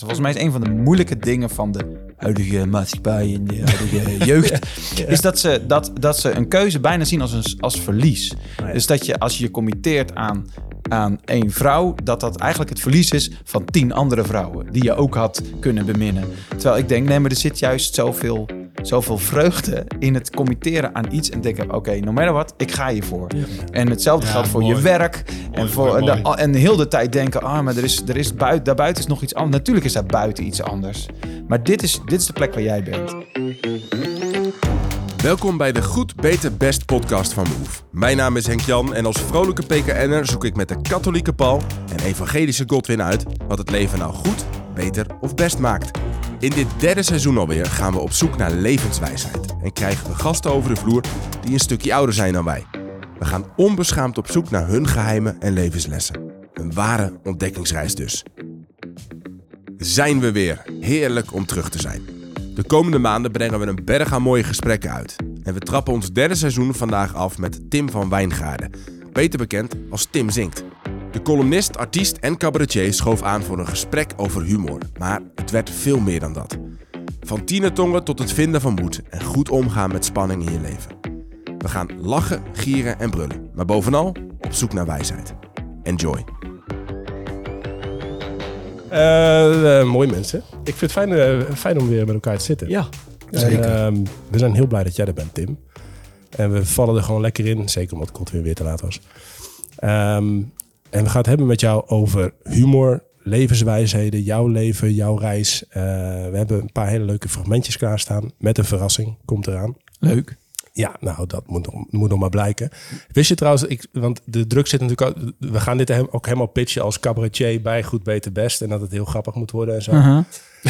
Volgens mij is een van de moeilijke dingen van de huidige maatschappij en de huidige jeugd... is dat ze, dat, dat ze een keuze bijna zien als, een, als verlies. Dus dat je als je je committeert aan, aan één vrouw... dat dat eigenlijk het verlies is van tien andere vrouwen... die je ook had kunnen beminnen. Terwijl ik denk, nee, maar er zit juist zoveel, zoveel vreugde in het committeren aan iets... en denken, oké, no matter what, ik ga hiervoor. En hetzelfde Ja, geldt voor mooi. je werk. en, voor, mooi, en, mooi. de- en heel de tijd denken, ah, maar er is, er is buiten, daarbuiten is nog iets anders. Natuurlijk is daar buiten iets anders. Maar dit is, dit is de plek waar jij bent. Welkom bij de Goed, Beter, Best podcast van Move. Mijn naam is Henk Jan en als vrolijke PKN'er zoek ik met de katholieke Paul en evangelische Godwin uit wat het leven nou goed, beter of best maakt. In dit derde seizoen alweer gaan we op zoek naar levenswijsheid en krijgen we gasten over de vloer die een stukje ouder zijn dan wij. We gaan onbeschaamd op zoek naar hun geheimen en levenslessen. Een ware ontdekkingsreis dus. Zijn we weer. Heerlijk om terug te zijn. De komende maanden brengen we een berg aan mooie gesprekken uit. En we trappen ons derde seizoen vandaag af met Tim van Wijngaarden. Beter bekend als Tim Zinkt. De columnist, artiest en cabaretier schoof aan voor een gesprek over humor. Maar het werd veel meer dan dat. Van tienertongen tot het vinden van moed en goed omgaan met spanning in je leven. We gaan lachen, gieren en brullen. Maar bovenal op zoek naar wijsheid. Enjoy. Eh, eh, mooi mensen. Ik vind het fijn, eh, fijn om weer met elkaar te zitten. Ja, En, ehm, we zijn heel blij dat jij er bent, Tim. En we vallen er gewoon lekker in. Zeker omdat Kot weer weer te laat was. Ehm, en we gaan het hebben met jou over humor, levenswijsheden, jouw leven, jouw reis. Eh, we hebben een paar hele leuke fragmentjes klaarstaan. Met een verrassing komt eraan. Leuk. Ja, nou, dat moet nog, moet nog maar blijken. Wist je trouwens, ik, want de druk zit natuurlijk ook... We gaan dit ook helemaal pitchen als cabaretier bij Goed, Beter, Best. En dat het heel grappig moet worden en zo.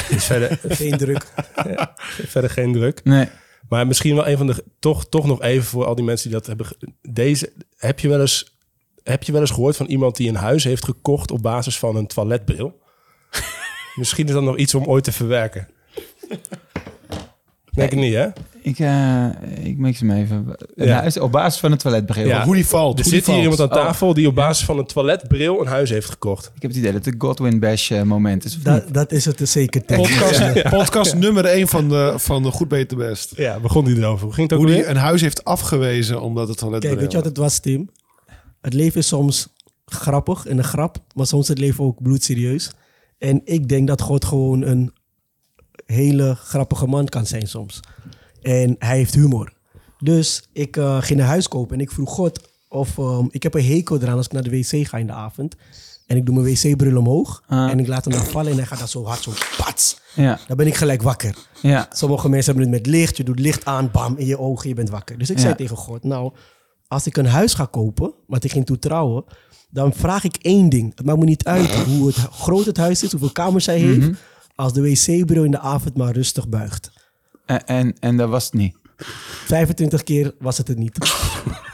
Dus verder, geen druk. ja, verder geen druk. Nee. Maar misschien wel een van de... Toch, toch nog even voor al die mensen die dat hebben... Deze, heb je wel eens... Heb je wel eens gehoord van iemand die een huis heeft gekocht op basis van een toiletbril? Misschien is dat nog iets om ooit te verwerken. Denk ik niet, hè? Ik, eh, ik mix hem even. Ja. Op basis van het toiletbril. Ja. Hoe die valt. Er zit hier valt. iemand aan Oh. tafel die op basis van een toiletbril een huis heeft gekocht. Ik heb het idee dat het de Godwin Bash eh, moment is. Dat, dat is het zeker. Tim. Podcast, podcast nummer 1 van de, van de Goed Beter Best. Ja, begon die erover. Hoe ging het ook Hoe die een huis heeft afgewezen omdat het toilet Kijk, weet je wat het was, Tim? Het leven is soms grappig en een grap, maar soms is het leven ook bloedserieus. En ik denk dat God gewoon een hele grappige man kan zijn soms. En hij heeft humor. Dus ik eh, ging een huis kopen en ik vroeg God of... ehm, ik heb een hekel eraan als ik naar de wc ga in de avond. En ik doe mijn wc-bril omhoog. Ah. En ik laat hem dan vallen en hij gaat dan zo hard, zo pats. Ja, Dan ben ik gelijk wakker. ja. Sommige mensen hebben het met licht. Je doet licht aan, bam, in je ogen, je bent wakker. Dus ik Ja. zei tegen God, nou, als ik een huis ga kopen, want ik ging toen trouwen, dan vraag ik één ding. Het maakt me niet uit hoe het, groot het huis is, hoeveel kamers hij heeft, Mhm. als de wc-bril in de avond maar rustig buigt. En, en, en dat was het niet. 25 keer was het het niet.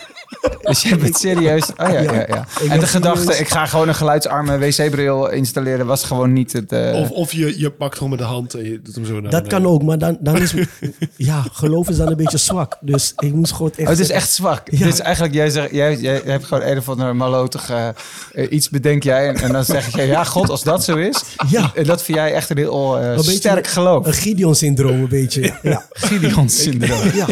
Dus je hebt het serieus... Oh ja, ja, ja. En de gedachte, ik ga gewoon een geluidsarme wc-bril installeren... was gewoon niet het... eh, Of, of je, je pakt gewoon met de hand en je doet hem zo naar Dat kan ook, maar dan, dan is... Ja, geloof is dan een beetje zwak. Dus ik moest God echt... Oh, het is echt zwak. Ja. Dit is eigenlijk, jij, zegt, jij, jij hebt gewoon een of ander malotig eh, iets bedenk jij. En, en dan zeg je, ja god, als dat zo is. Ja. En dat vind jij echt een heel eh, Een sterk geloof. Een Gideon-syndroom, een beetje. Ja. Gideon-syndroom. Ja,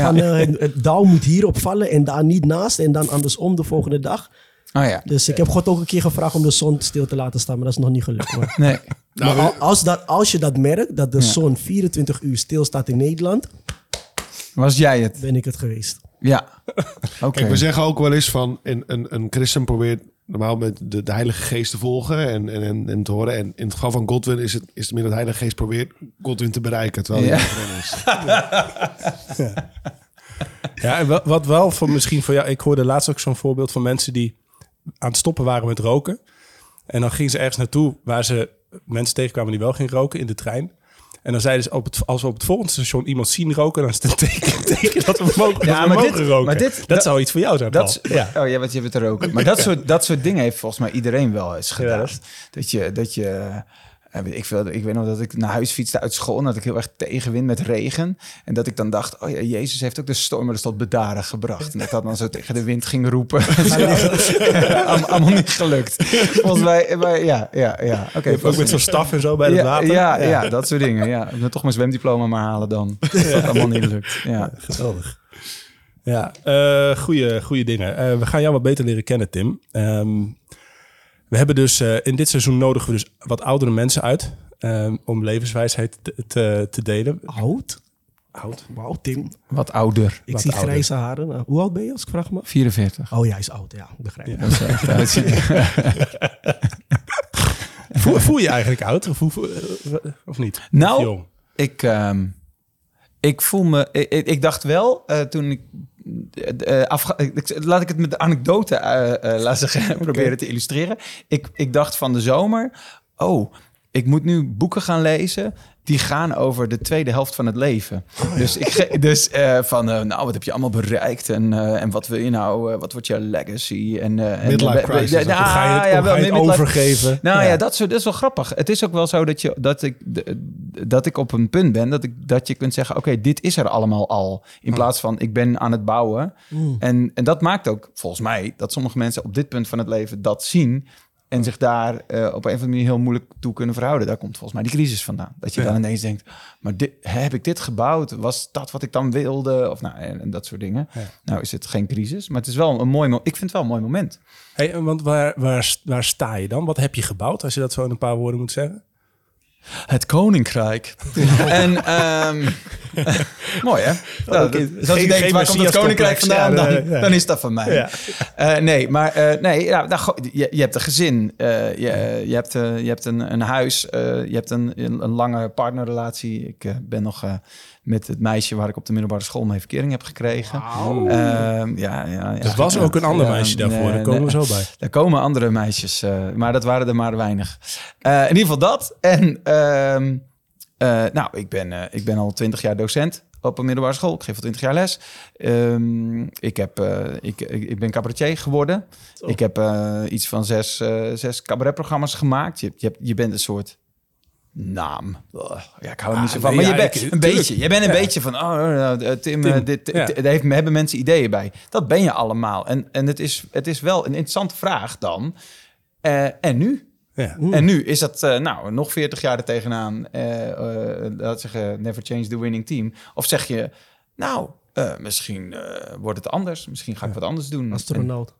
Van, het, dauw moet hierop vallen en daar niet naast en dan andersom de volgende dag. Oh ja. Dus ik heb God ook een keer gevraagd om de zon stil te laten staan, maar dat is nog niet gelukt. Maar, Nee. Maar al- als, dat, als je dat merkt, dat de Ja. zon 24 uur stilstaat in Nederland, Was jij het? ben ik het geweest. Ja. Oké. We zeggen ook wel eens van een, een, een christen probeert normaal met de, de Heilige Geest te volgen en, en, en, en te horen. En in het geval van Godwin is het, is het meer dat de Heilige Geest probeert Godwin te bereiken, terwijl Ja. hij er is. Ja, en wa- wat wel voor misschien voor jou... Ik hoorde laatst ook zo'n voorbeeld van mensen die aan het stoppen waren met roken. En dan gingen ze ergens naartoe waar ze mensen tegenkwamen die wel gingen roken in de trein. En dan zeiden ze, op het, als we op het volgende station iemand zien roken, dan is het een teken, teken dat we mogen, Ja, dat we maar mogen dit- roken. maar dit- dat, dat- zou iets voor jou zijn, Dat, Paul. ja. Oh ja, wat je hebt het er ook. Maar dat soort, dat soort dingen heeft volgens mij iedereen wel eens Ja, gedaan. dat je, dat je Ja, ik, veel, ik weet nog dat ik naar huis fietste uit school... en dat ik heel erg tegenwind met regen. En dat ik dan dacht, oh ja, Jezus heeft ook de storm dus tot bedaren gebracht. En dat ik dat dan zo tegen de wind ging roepen. Allemaal niet gelukt. Volgens mij, maar ja, ja, ja. Oké, Ook met zo'n staf en zo bij het ja, water. Ja, ja, dat soort dingen. Ja. Ik moet toch mijn zwemdiploma maar halen dan. Dat dat allemaal niet lukt. Ja. Geweldig. Ja, eh goede, goede dingen. Eh, we gaan jou wat beter leren kennen, Tim. Ehm, we hebben dus eh, in dit seizoen nodigen we dus wat oudere mensen uit ehm, om levenswijsheid te, te, te delen. Oud? Oud. Wauw, Tim. Wat ouder. Ik Wat zie ouder. grijze haren. Nou, hoe oud ben je als ik vraag me? 44. Oh ja, hij is oud. Ja, ik begrijp. Ja. Dat uitzien. Voel, voel je eigenlijk oud of, voel- eh, of niet? Nou, Of? Ik, ehm, ik voel me... Ik, ik- ik dacht wel, eh, toen ik... eh, eh, laat ik het met de anekdote eh, laten zeggen, proberen te illustreren. Ik, ik dacht van de zomer... Oh, ik moet nu boeken gaan lezen... die gaan over de tweede helft van het leven. Dus, ik, dus eh, van, eh, nou, wat heb je allemaal bereikt? En, eh, en wat wil je nou? wat wordt je legacy? En, en, Midlife crisis, nou, Hoe ga je het, ja, hoe wel, ga je het overgeven? nou ja, dat, soort, dat is wel grappig. Het is ook wel zo dat, je, dat, ik, dat ik op een punt ben dat, ik, dat je kunt zeggen: Oké, dit is er allemaal al. In plaats van ik ben aan het bouwen. En, en dat maakt ook volgens mij dat sommige mensen op dit punt van het leven dat zien. En zich daar eh, op een of andere manier heel moeilijk toe kunnen verhouden. Daar komt volgens mij die crisis vandaan. Dat je Ja. dan ineens denkt: Maar dit, heb ik dit gebouwd? Was dat wat ik dan wilde? Of nou, en, en dat soort dingen. Ja. Nou is het geen crisis, maar het is wel een mooi moment. Ik vind het wel een mooi moment. Hey, want waar, waar, waar sta je dan? Wat heb je gebouwd, als je dat zo in een paar woorden moet zeggen? Het Koninkrijk. en ehm, mooi hè? Nou, Oké, dat- als je denkt, waar komt het Koninkrijk vandaan? Ja, dan, ja. dan is dat van mij. Ja. Eh, nee, maar eh, nee, ja, nou, go- je, je hebt een gezin, eh, je, je hebt, je hebt een, een huis, eh, je hebt een, een, lange partnerrelatie. Ik ben nog eh, met het meisje waar ik op de middelbare school mijn verkering heb gekregen. Ehm, ja, ja, ja, Er was ook een ander meisje daarvoor, nee, daar komen we zo bij. Er komen andere meisjes, eh, maar dat waren er maar weinig. Eh, in ieder geval dat. En eh, nou, ik ben, eh, ik ben al twintig jaar docent op een middelbare school. Ik geef al twintig jaar les. Ehm, ik, heb, eh, ik, ik, ik ben cabaretier geworden. Ik heb iets van zes, zes cabaretprogramma's gemaakt. Je, je, je bent een soort naam. Ugh, ja, ik hou er niet zo van. nee, maar ja, je bent een beetje. Je bent een Ja. beetje van, oh, Tim, Tim, dit, ja. dit- daar heeft, hebben mensen ideeën bij. Dat ben je allemaal. En, en het, is, het is wel een interessante vraag dan. En nu? Ja. En nu is dat eh, nou nog 40 jaar er tegenaan. eh eh, laat zeggen, never change the winning team. Of zeg je, nou, eh, misschien eh, wordt het anders. Misschien ga ik wat anders doen. Astronaut. En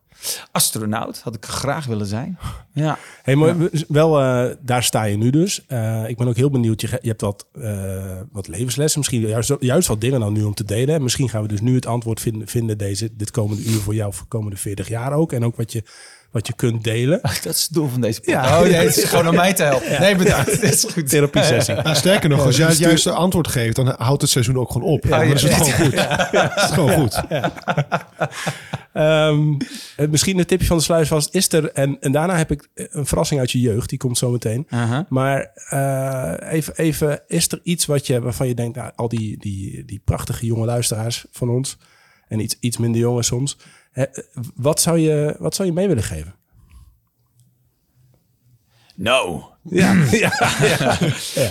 astronaut had ik graag willen zijn. Ja. Hey, maar wel, eh, daar sta je nu dus. Eh, ik ben ook heel benieuwd. Je, je hebt wat, eh, wat levenslessen, misschien juist, juist wat dingen dan nu om te delen. En misschien gaan we dus nu het antwoord vinden, vinden deze, dit komende uur voor jou voor de komende 40 jaar ook. En ook wat je, wat je kunt delen. Dat is het doel van deze podcast. Ja. Oh nee, het is gewoon om mij te helpen. Nee, bedankt. Dit is goed. Therapie sessie. Nou, sterker nog, als jij het juiste antwoord geeft, dan houdt het seizoen ook gewoon op. Ja, dan is het ja. gewoon goed. Het is gewoon goed. Ehm, eh, misschien een tipje van de sluis vast is er. En, en daarna heb ik een verrassing uit je jeugd. Die komt zo meteen. Aha. Maar eh, even, even, is er iets wat je, waarvan je denkt, nou, al die, die, die prachtige jonge luisteraars van ons, en iets, iets minder jongen soms, wat, zou je, wat zou je mee willen geven? No. Ja, ja,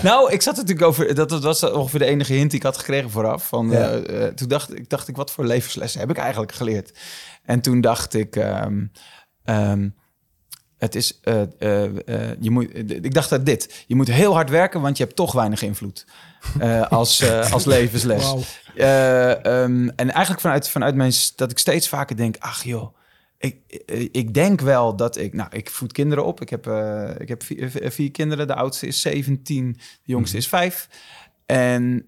Nou, ik zat natuurlijk over. Dat, dat was ongeveer de enige hint die ik had gekregen vooraf. Van, Ja. eh, eh, toen dacht ik, dacht ik, wat voor levenslessen heb ik eigenlijk geleerd? En toen dacht ik. ehm, ehm, het is, eh, eh, eh, je moet, ik dacht dat dit. Je moet heel hard werken, want je hebt toch weinig invloed. als, als levensles. Eh, ehm, en eigenlijk vanuit, vanuit mijn... dat ik steeds vaker denk... ach joh, ik, ik- denk wel dat ik... Nou, ik voed kinderen op. Ik heb, ik heb vier, vier kinderen. De oudste is 17, de jongste is 5. En,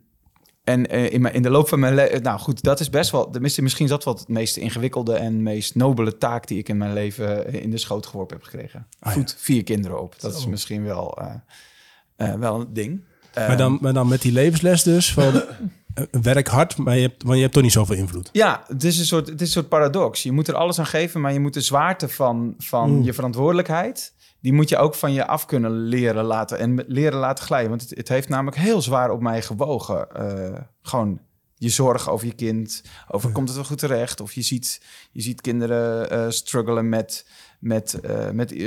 en eh, in, mijn, in de loop van mijn leven... Nou goed, dat is best wel... tenminste, Misschien is dat wel het meest ingewikkelde... en meest nobele taak die ik in mijn leven in de schoot geworpen heb gekregen. Ah, ja. Voed vier kinderen op. Dat is misschien wel, eh, eh, wel een ding. maar, dan, maar dan met die levensles dus van eh, werk hard, maar je, hebt, maar je hebt toch niet zoveel invloed. Ja, het is, een soort, het is een soort paradox. Je moet er alles aan geven, maar je moet de zwaarte van, van Mm. je verantwoordelijkheid... die moet je ook van je af kunnen leren laten en leren laten glijden. Want het, het heeft namelijk heel zwaar op mij gewogen. eh, gewoon je zorg over je kind. Over komt het wel goed terecht? Of je ziet, je ziet kinderen eh struggelen met, met, eh, met,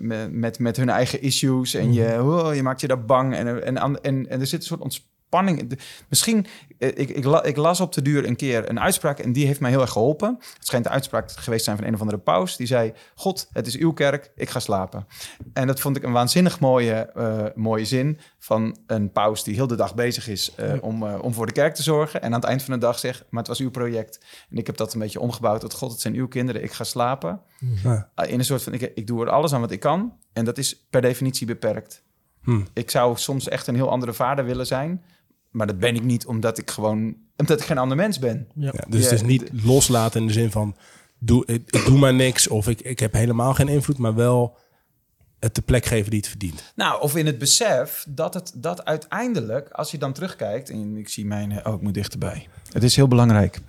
met, met, met hun eigen issues. En je, oh, je maakt je daar bang. En, en, en, en, en er zit een soort ontspanning. In. De- Misschien, eh, ik, ik, la- ik las op de duur een keer een uitspraak. En die heeft mij heel erg geholpen. Het schijnt de uitspraak geweest te zijn van een of andere paus. Die zei, God, het is uw kerk, ik ga slapen. En dat vond ik een waanzinnig mooie, eh, mooie zin van een paus die heel de dag bezig is eh, om, om voor de kerk te zorgen. En aan het eind van de dag zegt, maar het was uw project. En ik heb dat een beetje omgebouwd tot God, het zijn uw kinderen, ik ga slapen. Ja. Uh, in een soort van, ik, ik doe er alles aan wat ik kan. En dat is per definitie beperkt. Hm. Ik zou soms echt een heel andere vader willen zijn. Maar dat ben ik niet, omdat ik gewoon... Omdat ik geen ander mens ben. Ja. Ja, dus Ja, het is niet loslaten in de zin van... Doe, ik, ik doe maar niks of ik, ik heb helemaal geen invloed... maar wel het de plek geven die het verdient. Nou, of in het besef dat het dat uiteindelijk, als je dan terugkijkt, en ik zie mijn, oh, ik moet dichterbij. Het is heel belangrijk.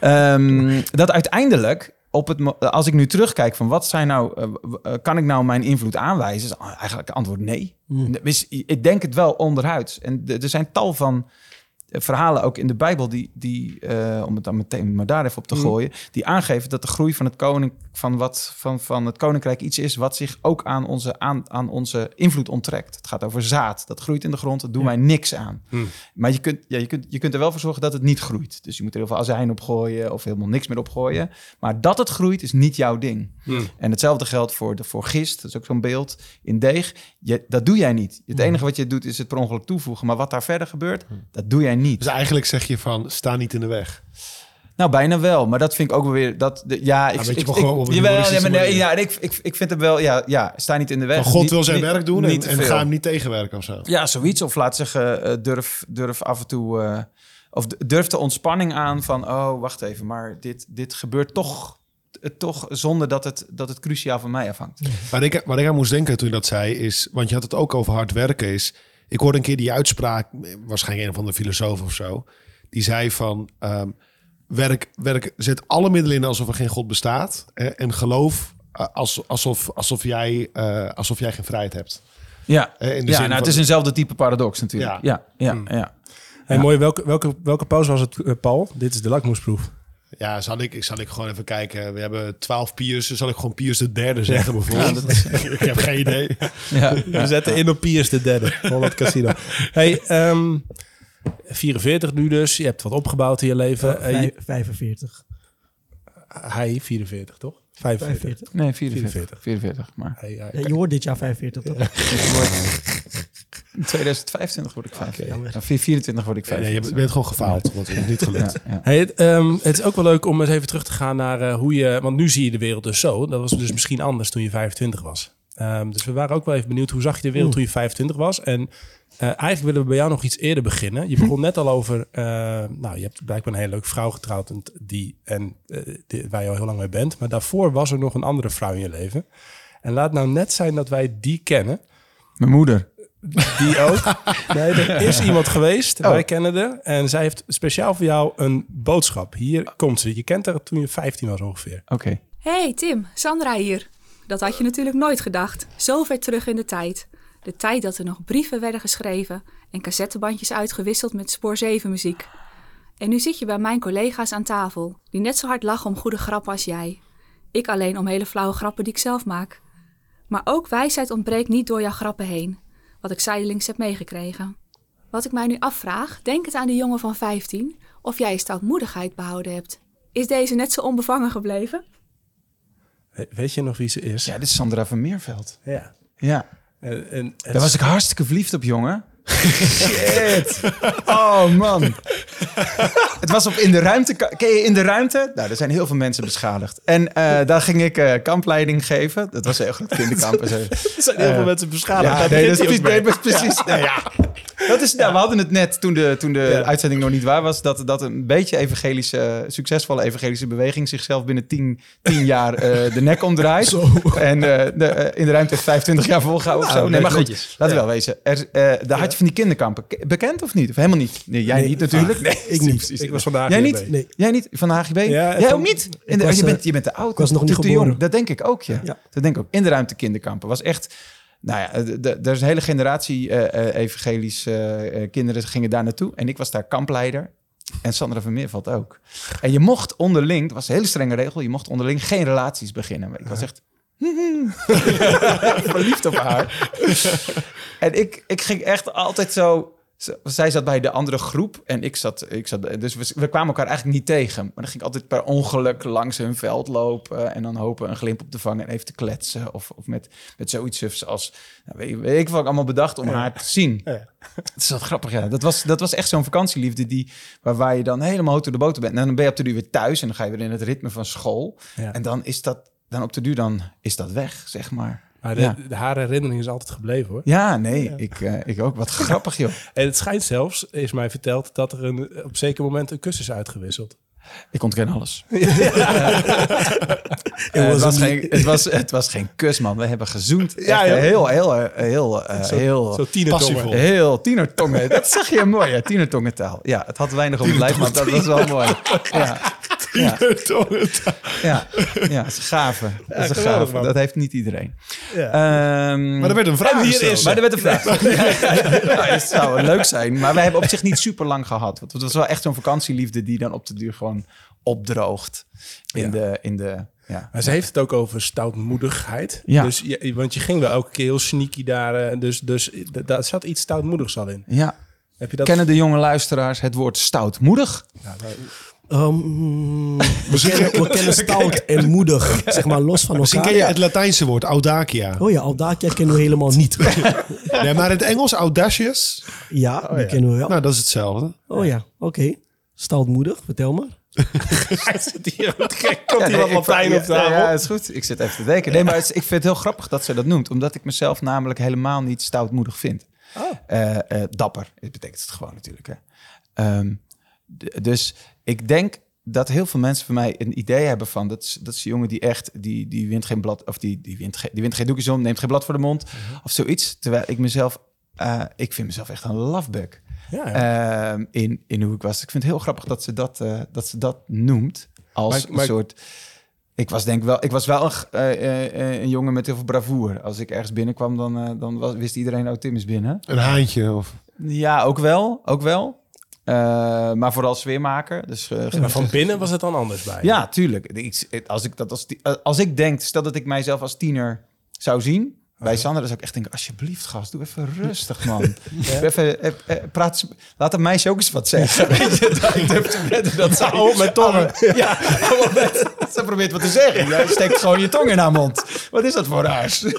Ehm, dat uiteindelijk, op het, mo- als ik nu terugkijk van wat zijn nou, eh, eh, kan ik nou mijn invloed aanwijzen? Is eigenlijk antwoord nee. Dus ik denk het wel onderhuids. En er zijn tal van eh, verhalen ook in de Bijbel die, die eh, om het dan meteen maar daar even op te gooien, die aangeven dat de groei van het koning van wat van, van het koninkrijk iets is wat zich ook aan onze aan, aan onze invloed onttrekt. Het gaat over zaad, dat groeit in de grond, dat doen wij niks aan. Maar je kunt, ja, je, kunt, je kunt er wel voor zorgen dat het niet groeit. Dus je moet er heel veel azijn op gooien of helemaal niks meer op gooien. Maar dat het groeit is niet jouw ding. En hetzelfde geldt voor, de, voor gist, dat is ook zo'n beeld in deeg. Je, dat doe jij niet. Het enige wat je doet is het per ongeluk toevoegen. Maar wat daar verder gebeurt, dat doe jij niet. Dus eigenlijk zeg je van, sta niet in de weg. Nou, bijna wel. Maar dat vind ik ook wel weer... Dat, de, ja, ik, ik, ik- jawel, maar nee, manier. ja, ik, ik, ik vind het wel... Ja, ja, sta niet in de weg. Maar God Niet- wil zijn niet- werk doen en, en ga hem niet tegenwerken of zo. Ja, zoiets. Of laat zeggen, eh, durf, durf af en toe... eh, of durf de ontspanning aan van... Oh, wacht even, maar dit, dit gebeurt toch, eh, toch zonder dat het, dat het cruciaal van mij afhangt. Waar ik, waar ik aan moest denken toen je dat zei, is, want je had het ook over hard werken, is, ik hoorde een keer die uitspraak, waarschijnlijk een van de filosofen of zo, die zei van, ehm, werk, werk, zet alle middelen in alsof er geen God bestaat hè, en geloof eh, als, alsof, alsof, jij, eh, alsof jij geen vrijheid hebt. Ja, Eh, in de ja zin nou, het is eenzelfde type paradox natuurlijk. Ja. Ja, ja, ja. Hey, Ja. mooi, welke, welke, welke pauze was het, eh, Paul? Dit is de lakmoesproef. Ja, zal ik, zal ik gewoon even kijken. We hebben twaalf Piers, zal ik gewoon Piers de derde zeggen bijvoorbeeld? ik heb geen idee. ja. We zetten in op Piers de derde. Holland Casino. Hey, ehm, 44 nu dus. Je hebt wat opgebouwd in je leven. Eh, je- Vijf- 45. hij 44, toch? 45. 45. Nee, 44. 44. 44, maar Ja, je wordt dit jaar 45 toch? In 2025 word ik 45. jammer. Ja, 24 word ik Nee, je 45. bent gewoon gefaald, want het is niet gelukt. Ja, ja. Hey, het, ehm, het is ook wel leuk om eens even terug te gaan naar eh, hoe je... Want nu zie je de wereld dus zo. Dat was dus misschien anders toen je 25 was. Ehm, dus we waren ook wel even benieuwd, hoe zag je de wereld toen je 25 was? En eh, eigenlijk willen we bij jou nog iets eerder beginnen. Je begon net al over... eh, nou, je hebt blijkbaar een hele leuke vrouw getrouwd en, die, en die- waar je al heel lang mee bent. Maar daarvoor was er nog een andere vrouw in je leven. En laat nou net zijn dat wij die kennen. Mijn moeder. Die ook. Nee, er is iemand geweest. Oh. Wij kennen haar. En zij heeft speciaal voor jou een boodschap. Hier komt ze. Je kent haar toen je 15 was ongeveer. Oké. Hey Tim, Sandra hier. Dat had je natuurlijk nooit gedacht. Zo ver terug in de tijd. De tijd dat er nog brieven werden geschreven en cassettebandjes uitgewisseld met spoor 7 muziek. En nu zit je bij mijn collega's aan tafel, die net zo hard lachen om goede grappen als jij. Ik alleen om hele flauwe grappen die ik zelf maak. Maar ook wijsheid ontbreekt niet door jouw grappen heen, wat ik zijdelings heb meegekregen. Wat ik mij nu afvraag, denk het aan die jongen van 15, of jij je stoutmoedigheid behouden hebt. Is deze net zo onbevangen gebleven? We- Weet je nog wie ze is? Ja, dit is Sandra van Meerveld. Ja. Ja. En, en, Daar was ik hartstikke verliefd op, jongen. Shit. Oh, man. Het was op In de Ruimte. Ken je In de Ruimte? Nou, er zijn heel veel mensen beschadigd. En eh, daar ging ik eh, kampleiding geven. Dat was heel groot kinderkamp. er zijn heel veel mensen beschadigd. Ja, nee, dat is precies. nee, ja. Dat is, nou, we hadden het net toen de, toen de Ja. uitzending nog niet waar was. Dat, dat een beetje evangelische, succesvolle evangelische beweging zichzelf binnen 10 10 jaar eh, de nek omdraait. En eh, de, eh, in de ruimte heeft 25 jaar volgehouden of Nou, zo. Nee, maar goed, netjes. laten we wel wezen. Er, daar had je van die kinderkampen. Ke- Bekend of niet? Of helemaal niet? Nee, jij Nee, niet natuurlijk. Nee, ik niet. precies. Ik was vandaag Jij niet? Nee. Jij niet? Van de HGB? Jij ook niet? In de, was, je, bent, je bent te oud. ik was nog te- niet te geboren. jong. Dat denk ik ook. Ja. Dat denk ik ook. In de ruimte kinderkampen. Was echt... Nou ja, er is een hele generatie eh eh, evangelisch eh, eh, kinderen gingen daar naartoe. En ik was daar kampleider. En Sandra van Meerveld ook. En je mocht onderling, het was een hele strenge regel, je mocht onderling geen relaties beginnen. Maar ik was echt verliefd op haar. en ik, ik ging echt altijd zo... Zij zat bij de andere groep en ik zat... Ik zat dus we, we kwamen elkaar eigenlijk niet tegen. Maar dan ging ik altijd per ongeluk langs hun veld lopen... en dan hopen een glimp op te vangen en even te kletsen. Of, of met, met zoiets sufs als... Nou, weet, ik wat ik allemaal bedacht om haar te zien. Het is wat grappig, ja. Dat was, dat was echt zo'n vakantieliefde die, waar, waar je dan helemaal door de boter bent. En dan ben je op de duur weer thuis en dan ga je weer in het ritme van school. Ja. En dan is dat, dan op de duur dan is dat weg, zeg maar. Maar de, Ja. de- haar herinnering is altijd gebleven hoor. Ja, nee, Ik, eh, ik ook. Wat grappig, joh. En het schijnt zelfs, is mij verteld, dat er een, op zeker moment een kussen is uitgewisseld. Ik ontken alles. Eh, het, was geen, het, was, het was geen kus, man. We hebben gezoend. Ja, Echt joh. heel, heel, heel, heel, eh, heel, Zo tienertongen. passievol. heel tienertongen. Dat zag je mooi, ja. Tienertongentaal. Ja, het had weinig op het lijf, maar dat was wel mooi. Ja. Ja. Ja, ja, dat is gaaf. Dat is een man. Dat heeft niet iedereen. Ja. Ehm, Maar er werd een vraag En hier gesteld. is ze. maar er werd een vraag. Het zou leuk zijn. Maar wij hebben op zich niet super lang gehad. Want het was wel echt zo'n vakantieliefde die dan op de duur gewoon opdroogt. In de, in de, ja. Maar ze heeft het ook over stoutmoedigheid. Ja. Dus je, want je ging wel elke keer heel sneaky daar. eh, Dus, dus daar zat iets stoutmoedigs al in. ja. Heb je dat? Kennen de jonge luisteraars het woord stoutmoedig? Ja, nou, Ehm, we, kennen, we kennen stout en moedig, zeg maar, los van Misschien elkaar. ken je het Latijnse woord, audacia. Oh ja, Audacia kennen we helemaal niet. Nee, maar in het Engels audacious, Ja, die kennen we wel. nou dat is hetzelfde. Oh ja, oké. Stoutmoedig, vertel maar. hij zit hier wat gek. Komt Ja, hier nee, wat Latijn ja, op tafel? Ja, is goed. Ik zit even te denken. Nee, maar het is- ik vind het heel grappig dat ze dat noemt. Omdat ik mezelf namelijk helemaal niet stoutmoedig vind. Oh. Eh, eh, dapper, dat betekent het gewoon natuurlijk. Hè. Ehm, dus ik denk dat heel veel mensen van mij een idee hebben van... dat is, dat is een jongen die echt, die, die wint geen blad... of die, die, wint, geen, die wint geen doekjes om, neemt geen blad voor de mond... of zoiets. Terwijl ik mezelf... eh, ik vind mezelf echt een lovebug Ja, ja. ehm, in, in hoe ik was. Ik vind het heel grappig dat ze dat, eh, dat, ze dat noemt als Maar- maar- een soort... Ik was denk wel, ik was wel een, eh, een jongen met heel veel bravoure. Als ik ergens binnenkwam, dan, dan was, wist iedereen, oh, Tim is binnen. Een haantje of... Ja, ook wel, ook wel. Eh, maar vooral sfeermaker. Dus, eh, Maar van binnen was het dan anders bij. ja, tuurlijk. Ik, als, ik dat als, eh, als ik denk, stel dat ik mijzelf als tiener zou zien... Bij Sander, dan zou ik echt denken, alsjeblieft gast, doe even rustig man. Even, eh, eh, praat, laat een meisje ook eens wat zeggen. Weet je, dat dat op met tongen. Ja, ze probeert wat te zeggen. Jij steekt gewoon je tong in haar mond. Wat is dat voor raars?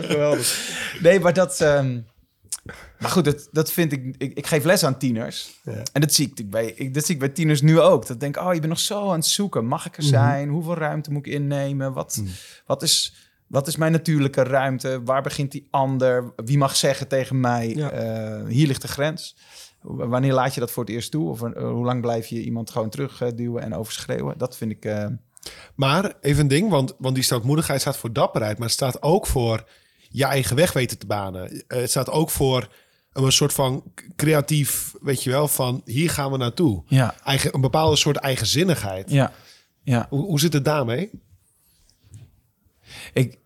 Geweldig. Nee, maar dat... ehm, maar goed, dat, dat vind ik, ik... Ik geef les aan tieners. Ja. En dat zie, ik bij, ik, dat zie ik bij tieners nu ook. Dat ik denk, oh, je bent nog zo aan het zoeken. Mag ik er zijn? Hoeveel ruimte moet ik innemen? Wat, wat, is, wat is mijn natuurlijke ruimte? Waar begint die ander? Wie mag zeggen tegen mij, Ja. eh, hier ligt de grens? Wanneer laat je dat voor het eerst toe? Of eh, hoe lang blijf je iemand gewoon terugduwen en overschreeuwen? Dat vind ik... eh, Maar even een ding, want, want die stoutmoedigheid staat voor dapperheid, maar het staat ook voor je eigen weg weten te banen. Eh, Het staat ook voor een soort van creatief, weet je wel, van hier gaan we naartoe. ja, Eigen, een bepaalde soort eigenzinnigheid. ja, ja. Hoe, hoe zit het daarmee? Ik,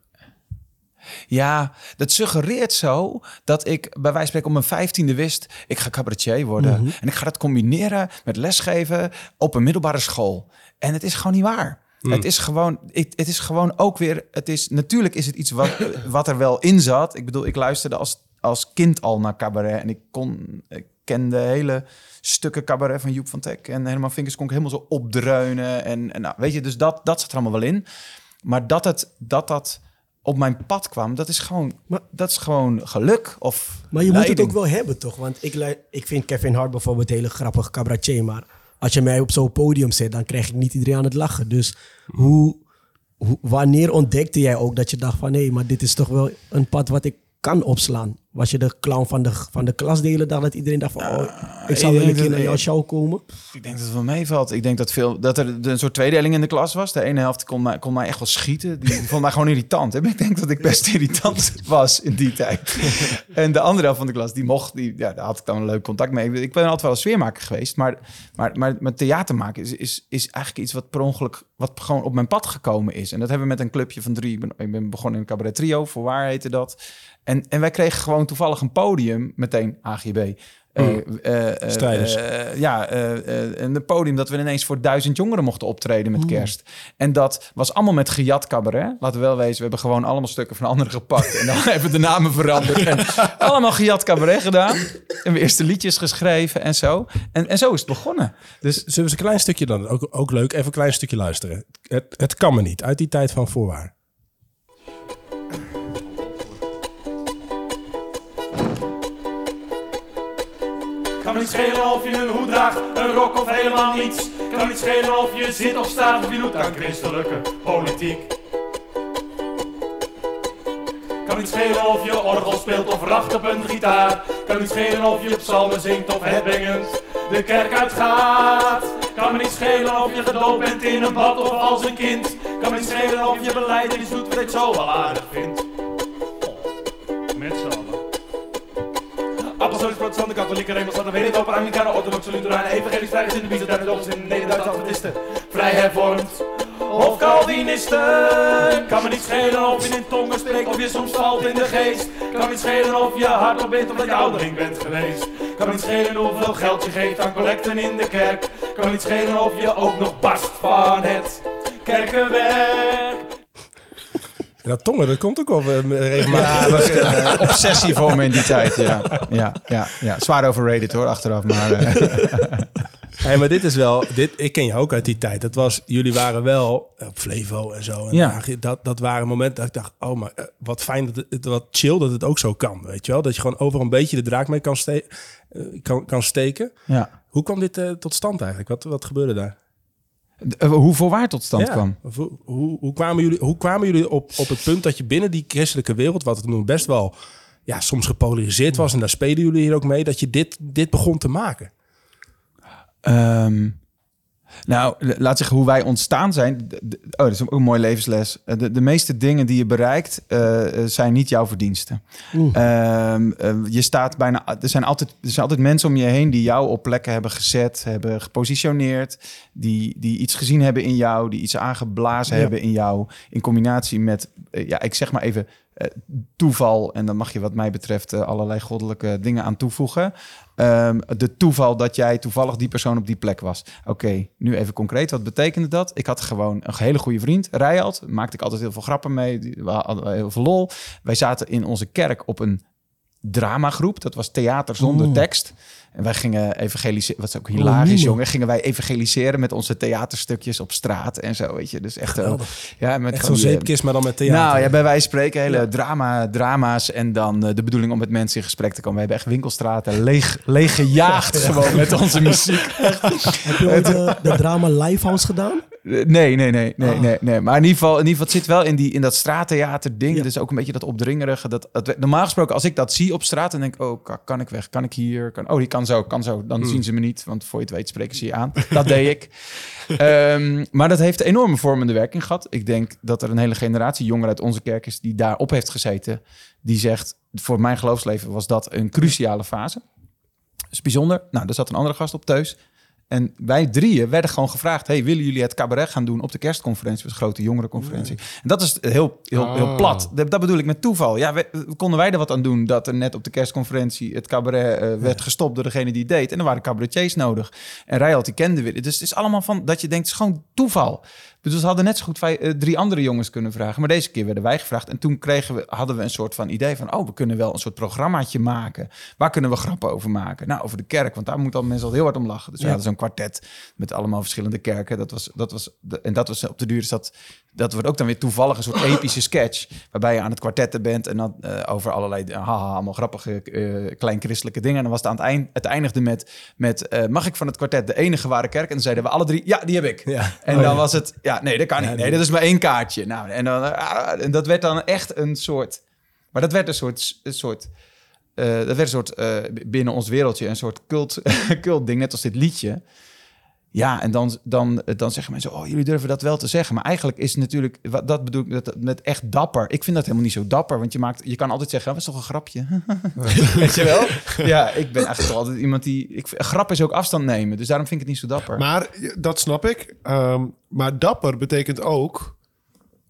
ja, dat suggereert zo dat ik bij wijze van spreken om mijn vijftiende wist... ik ga cabaretier worden. En ik ga dat combineren met lesgeven op een middelbare school. En het is gewoon niet waar. Het, is gewoon, het, het is gewoon ook weer... Het is, natuurlijk is het iets wat, wat er wel in zat. Ik bedoel, ik luisterde als, als kind al naar cabaret... en ik, kon, ik kende hele stukken cabaret van Joep van Teck... en Herman Vinkers kon ik helemaal zo opdreunen. En, en nou, weet je, dus dat, dat zat er allemaal wel in. Maar dat het, dat, dat op mijn pad kwam, dat is gewoon, Maar- dat is gewoon geluk. Of Maar je moet het ook wel hebben, toch? Want ik, ik vind Kevin Hart bijvoorbeeld een hele grappig cabaretier. Maar als je mij op zo'n podium zet, dan krijg ik niet iedereen aan het lachen. Dus hoe, hoe, wanneer ontdekte jij ook dat je dacht van... hé, maar dit is toch wel een pad wat ik kan opslaan? Was je de clown van de, van de klas de hele dag dat iedereen dacht van... oh, ik zou een keer naar jouw show komen? Ik denk dat het wel meevalt. Ik denk dat, veel, dat er een soort tweedeling in de klas was. De ene helft kon mij, kon mij echt wel schieten. Die vond mij gewoon irritant. hè. Ik denk dat ik best irritant was in die tijd. En de andere helft van de klas, die mocht, die, ja, daar had ik dan een leuk contact mee. Ik ben altijd wel een sfeermaker geweest. Maar, maar, maar met theater maken is, is, is eigenlijk iets wat per ongeluk, wat gewoon op mijn pad gekomen is. En dat hebben we met een clubje van drie. Ik ben, ik ben begonnen in een cabaret trio, voor waar heette dat. En, en wij kregen gewoon toevallig een podium, meteen AGB. eh, eh, eh, Strijders. eh, ja, eh, eh, en een podium dat we ineens voor duizend jongeren mochten optreden met kerst. En dat was allemaal met gejat cabaret. Laten we wel wezen, we hebben gewoon allemaal stukken van anderen gepakt. En dan even de namen veranderd. En allemaal gejat cabaret gedaan. En we eerste liedjes geschreven en zo. En, en zo is het begonnen. Dus Zullen we eens een klein stukje dan, ook, ook leuk, even een klein stukje luisteren. Het, het kan me niet, uit die tijd van voorwaar. Kan niet schelen of je een hoed draagt, een rok of helemaal niets. Kan niet schelen of je zit of staat of je doet aan christelijke politiek. Kan niet schelen of je orgel speelt of racht op een gitaar. Kan niet schelen of je psalmen zingt of headbangend de kerk uitgaat. Kan me niet schelen of je gedoopt bent in een bad of als een kind. Kan me niet schelen of je beleid iets doet wat ik zo wel aardig vind. Met z'n Apostolisch, protestanten, katholieken, ik open, Anglikanen, orthodoxe, Lutheranen, evangelisch, in de Byzantijnen, dochters Nederduits, Adventisten, vrij hervormd of Calvinisten. Kan me niet schelen of je in tongen spreekt of je soms valt in de geest. Kan me niet schelen of je hardop bent of dat je ouderling bent geweest. Kan me niet schelen hoeveel geld je geeft aan collecten in de kerk. Kan me niet schelen of je ook nog barst van het kerkenwerk. Dat tongen, dat komt ook wel eh, regelmatig. ja, dat was een eh, obsessie voor me in die tijd. Ja, ja, ja, ja. Zwaar overrated hoor, achteraf. Maar eh, Hey, maar dit is wel, dit, ik ken je ook uit die tijd. Dat was, jullie waren wel op Flevo en zo. En Ja. dat, dat waren momenten dat ik dacht, oh, maar wat fijn, dat het, wat chill dat het ook zo kan. Weet je wel? Dat je gewoon overal een beetje de draak mee kan, ste kan, kan steken. ja. Hoe kwam dit tot stand eigenlijk? Wat, wat gebeurde daar? Eh, hoe voorwaar tot stand Ja. kwam. Hoe, hoe, hoe kwamen jullie, hoe kwamen jullie op, op het punt dat je binnen die christelijke wereld, wat het toen best wel ja, soms gepolariseerd was, en daar spelen jullie hier ook mee, dat je dit, dit begon te maken? Ehm, nou, laat zeggen hoe wij ontstaan zijn. Oh, dat is ook een mooie levensles. Eh, De, de meeste dingen die je bereikt eh, eh, zijn niet jouw verdiensten. Ehm, eh, je staat bijna. Er zijn, altijd, er zijn altijd mensen om je heen die jou op plekken hebben gezet, hebben gepositioneerd, die, die iets gezien hebben in jou, die iets aangeblazen Ja. hebben in jou, in combinatie met, ja, ik zeg maar even toeval. En dan mag je, wat mij betreft, eh, allerlei goddelijke dingen aan toevoegen. Ehm, de toeval dat jij toevallig die persoon op die plek was. Oké, nu even concreet. Wat betekende dat? Ik had gewoon een hele goede vriend, Rijald. Maakte ik altijd heel veel grappen mee. Die- We hadden heel veel lol. Wij zaten in onze kerk op een dramagroep. Dat was theater zonder tekst. En wij gingen evangeliseren. Wat is ook hilarisch, jongen. Gingen wij evangeliseren met onze theaterstukjes op straat en zo, weet je. Dus echt, eh, ja, met Echt zo'n eh, zeepkist, maar dan met theater. nou ja, bij van spreken hele drama, drama's en dan eh, de bedoeling om met mensen in gesprek te komen. We hebben echt winkelstraten leeg, leeg gejaagd gewoon met onze muziek. Heb je ooit de, de drama Lifehouse gedaan? Eh, Nee, nee, nee, nee, nee, nee. Maar in ieder geval, in ieder geval het zit wel in, die, in dat straattheater ding. Ja. Dus ook een beetje dat opdringerige. Dat, dat, normaal gesproken, als ik dat zie op straat, dan denk ik, oh, kan, kan ik weg? Kan ik hier? Kan, oh, die kan zo, kan zo. Dan zien ze me niet, want voor je het weet spreken ze je aan. Dat deed ik. Ehm, maar dat heeft enorme vormende werking gehad. Ik denk dat er een hele generatie jongeren uit onze kerk is die daarop heeft gezeten. Die zegt, voor mijn geloofsleven was dat een cruciale fase. Dat is bijzonder. Nou, er zat een andere gast op Teus. En wij drieën werden gewoon gevraagd: hey, willen jullie het cabaret gaan doen op de kerstconferentie? Een grote jongerenconferentie. En dat is heel, heel, heel plat. Dat, dat bedoel ik met toeval. Ja, we- konden wij er wat aan doen dat er net op de kerstconferentie het cabaret eh, werd gestopt door degene die het deed. En er waren cabaretiers nodig. En Rijald die kende weer. Dus het is allemaal van dat je denkt: het is gewoon toeval. Dus ze hadden net zo goed vijf- eh, drie andere jongens kunnen vragen. Maar deze keer werden wij gevraagd. En toen kregen we, hadden we een soort van idee van... oh, we kunnen wel een soort programmaatje maken. Waar kunnen we grappen over maken? Nou, over de kerk. Want daar moeten al mensen al heel hard om lachen. Dus we hadden zo'n kwartet met allemaal verschillende kerken. Dat was, dat was, en dat was op de duur... Is dat, dat wordt ook dan weer toevallig een soort epische sketch... waarbij je aan het kwartetten bent... en dan eh, over allerlei eh, haha, allemaal grappige eh klein christelijke dingen. En dan was het aan het eind... Het eindigde met, met eh, mag ik van het kwartet de enige ware kerk? En dan zeiden we alle drie... ja, die heb ik. Ja. En dan was het, ja, nee, dat kan niet. Nee, dat is maar één kaartje. Nou, en, dan, ah, en dat werd dan echt een soort, maar dat werd een soort, een soort, eh, dat werd een soort eh, binnen ons wereldje een soort cult, cult ding, net als dit liedje. Ja, en dan, dan, dan zeggen mensen, oh, jullie durven dat wel te zeggen. Maar eigenlijk is natuurlijk, dat bedoel ik dat, met echt dapper. Ik vind dat helemaal niet zo dapper, want je, maakt, je kan altijd zeggen, dat is toch een grapje? Weet je wel? Ja, ik ben eigenlijk toch altijd iemand die, ik, grap is ook afstand nemen, dus daarom vind ik het niet zo dapper. Maar dat snap ik. Ehm, maar dapper betekent ook